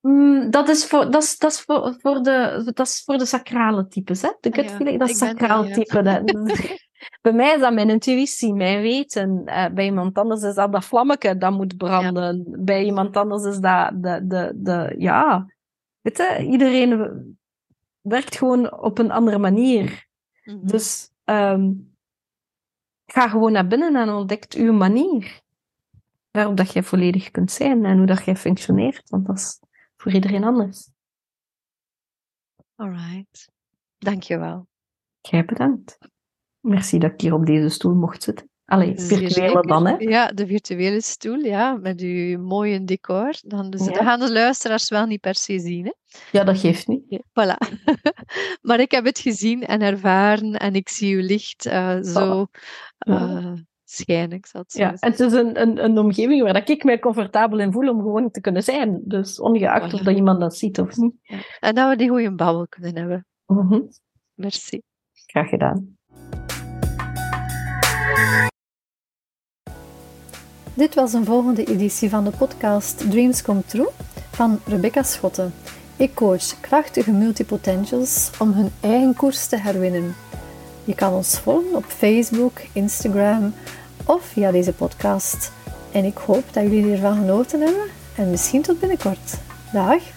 C: Mm, dat is voor, dat is, dat is voor, voor, de, dat is voor de sacrale types. Hè? De
B: Ah,
C: gut feeling, dat is sacraal type. Bij mij is dat mijn intuïtie, mijn weten. Eh, bij iemand anders is dat dat vlammetje dat moet branden. Bij iemand anders is dat de, de, de ja... Weet je, iedereen werkt gewoon op een andere manier.
B: Mhm.
C: Dus ehm, ga gewoon naar binnen en ontdekt uw manier. Waarop dat jij volledig kunt zijn en hoe dat jij functioneert. Want dat is voor iedereen anders.
B: Alright. Dankjewel.
C: Jij bedankt. Merci dat ik hier op deze stoel mocht zitten. Allee, virtuele dan, hè?
B: Ja, de virtuele stoel, ja, met uw mooie decor. Dan, dus,
C: Ja.
B: Dat gaan de luisteraars wel niet per se zien. Hè?
C: Ja, dat geeft niet.
B: Ja, Voilà. maar ik heb het gezien en ervaren en ik zie uw licht eh, zo eh,
D: schijnen, ik zal het zo
C: Ja,
D: zeggen.
C: het is een, een, een omgeving waar dat ik mij comfortabel in voel om gewoon te kunnen zijn. Dus ongeacht of dat iemand dat ziet of niet.
D: En dat we die goede babbel kunnen hebben.
C: Mhm.
D: Merci.
C: Graag gedaan.
B: Dit was een volgende editie van de podcast Dreams Come True van Rebecca Schotten. Ik coach krachtige multipotentials om hun eigen koers te herwinnen. Je kan ons volgen op Facebook, Instagram of via deze podcast. En ik hoop dat jullie ervan genoten hebben en misschien tot binnenkort. Dag!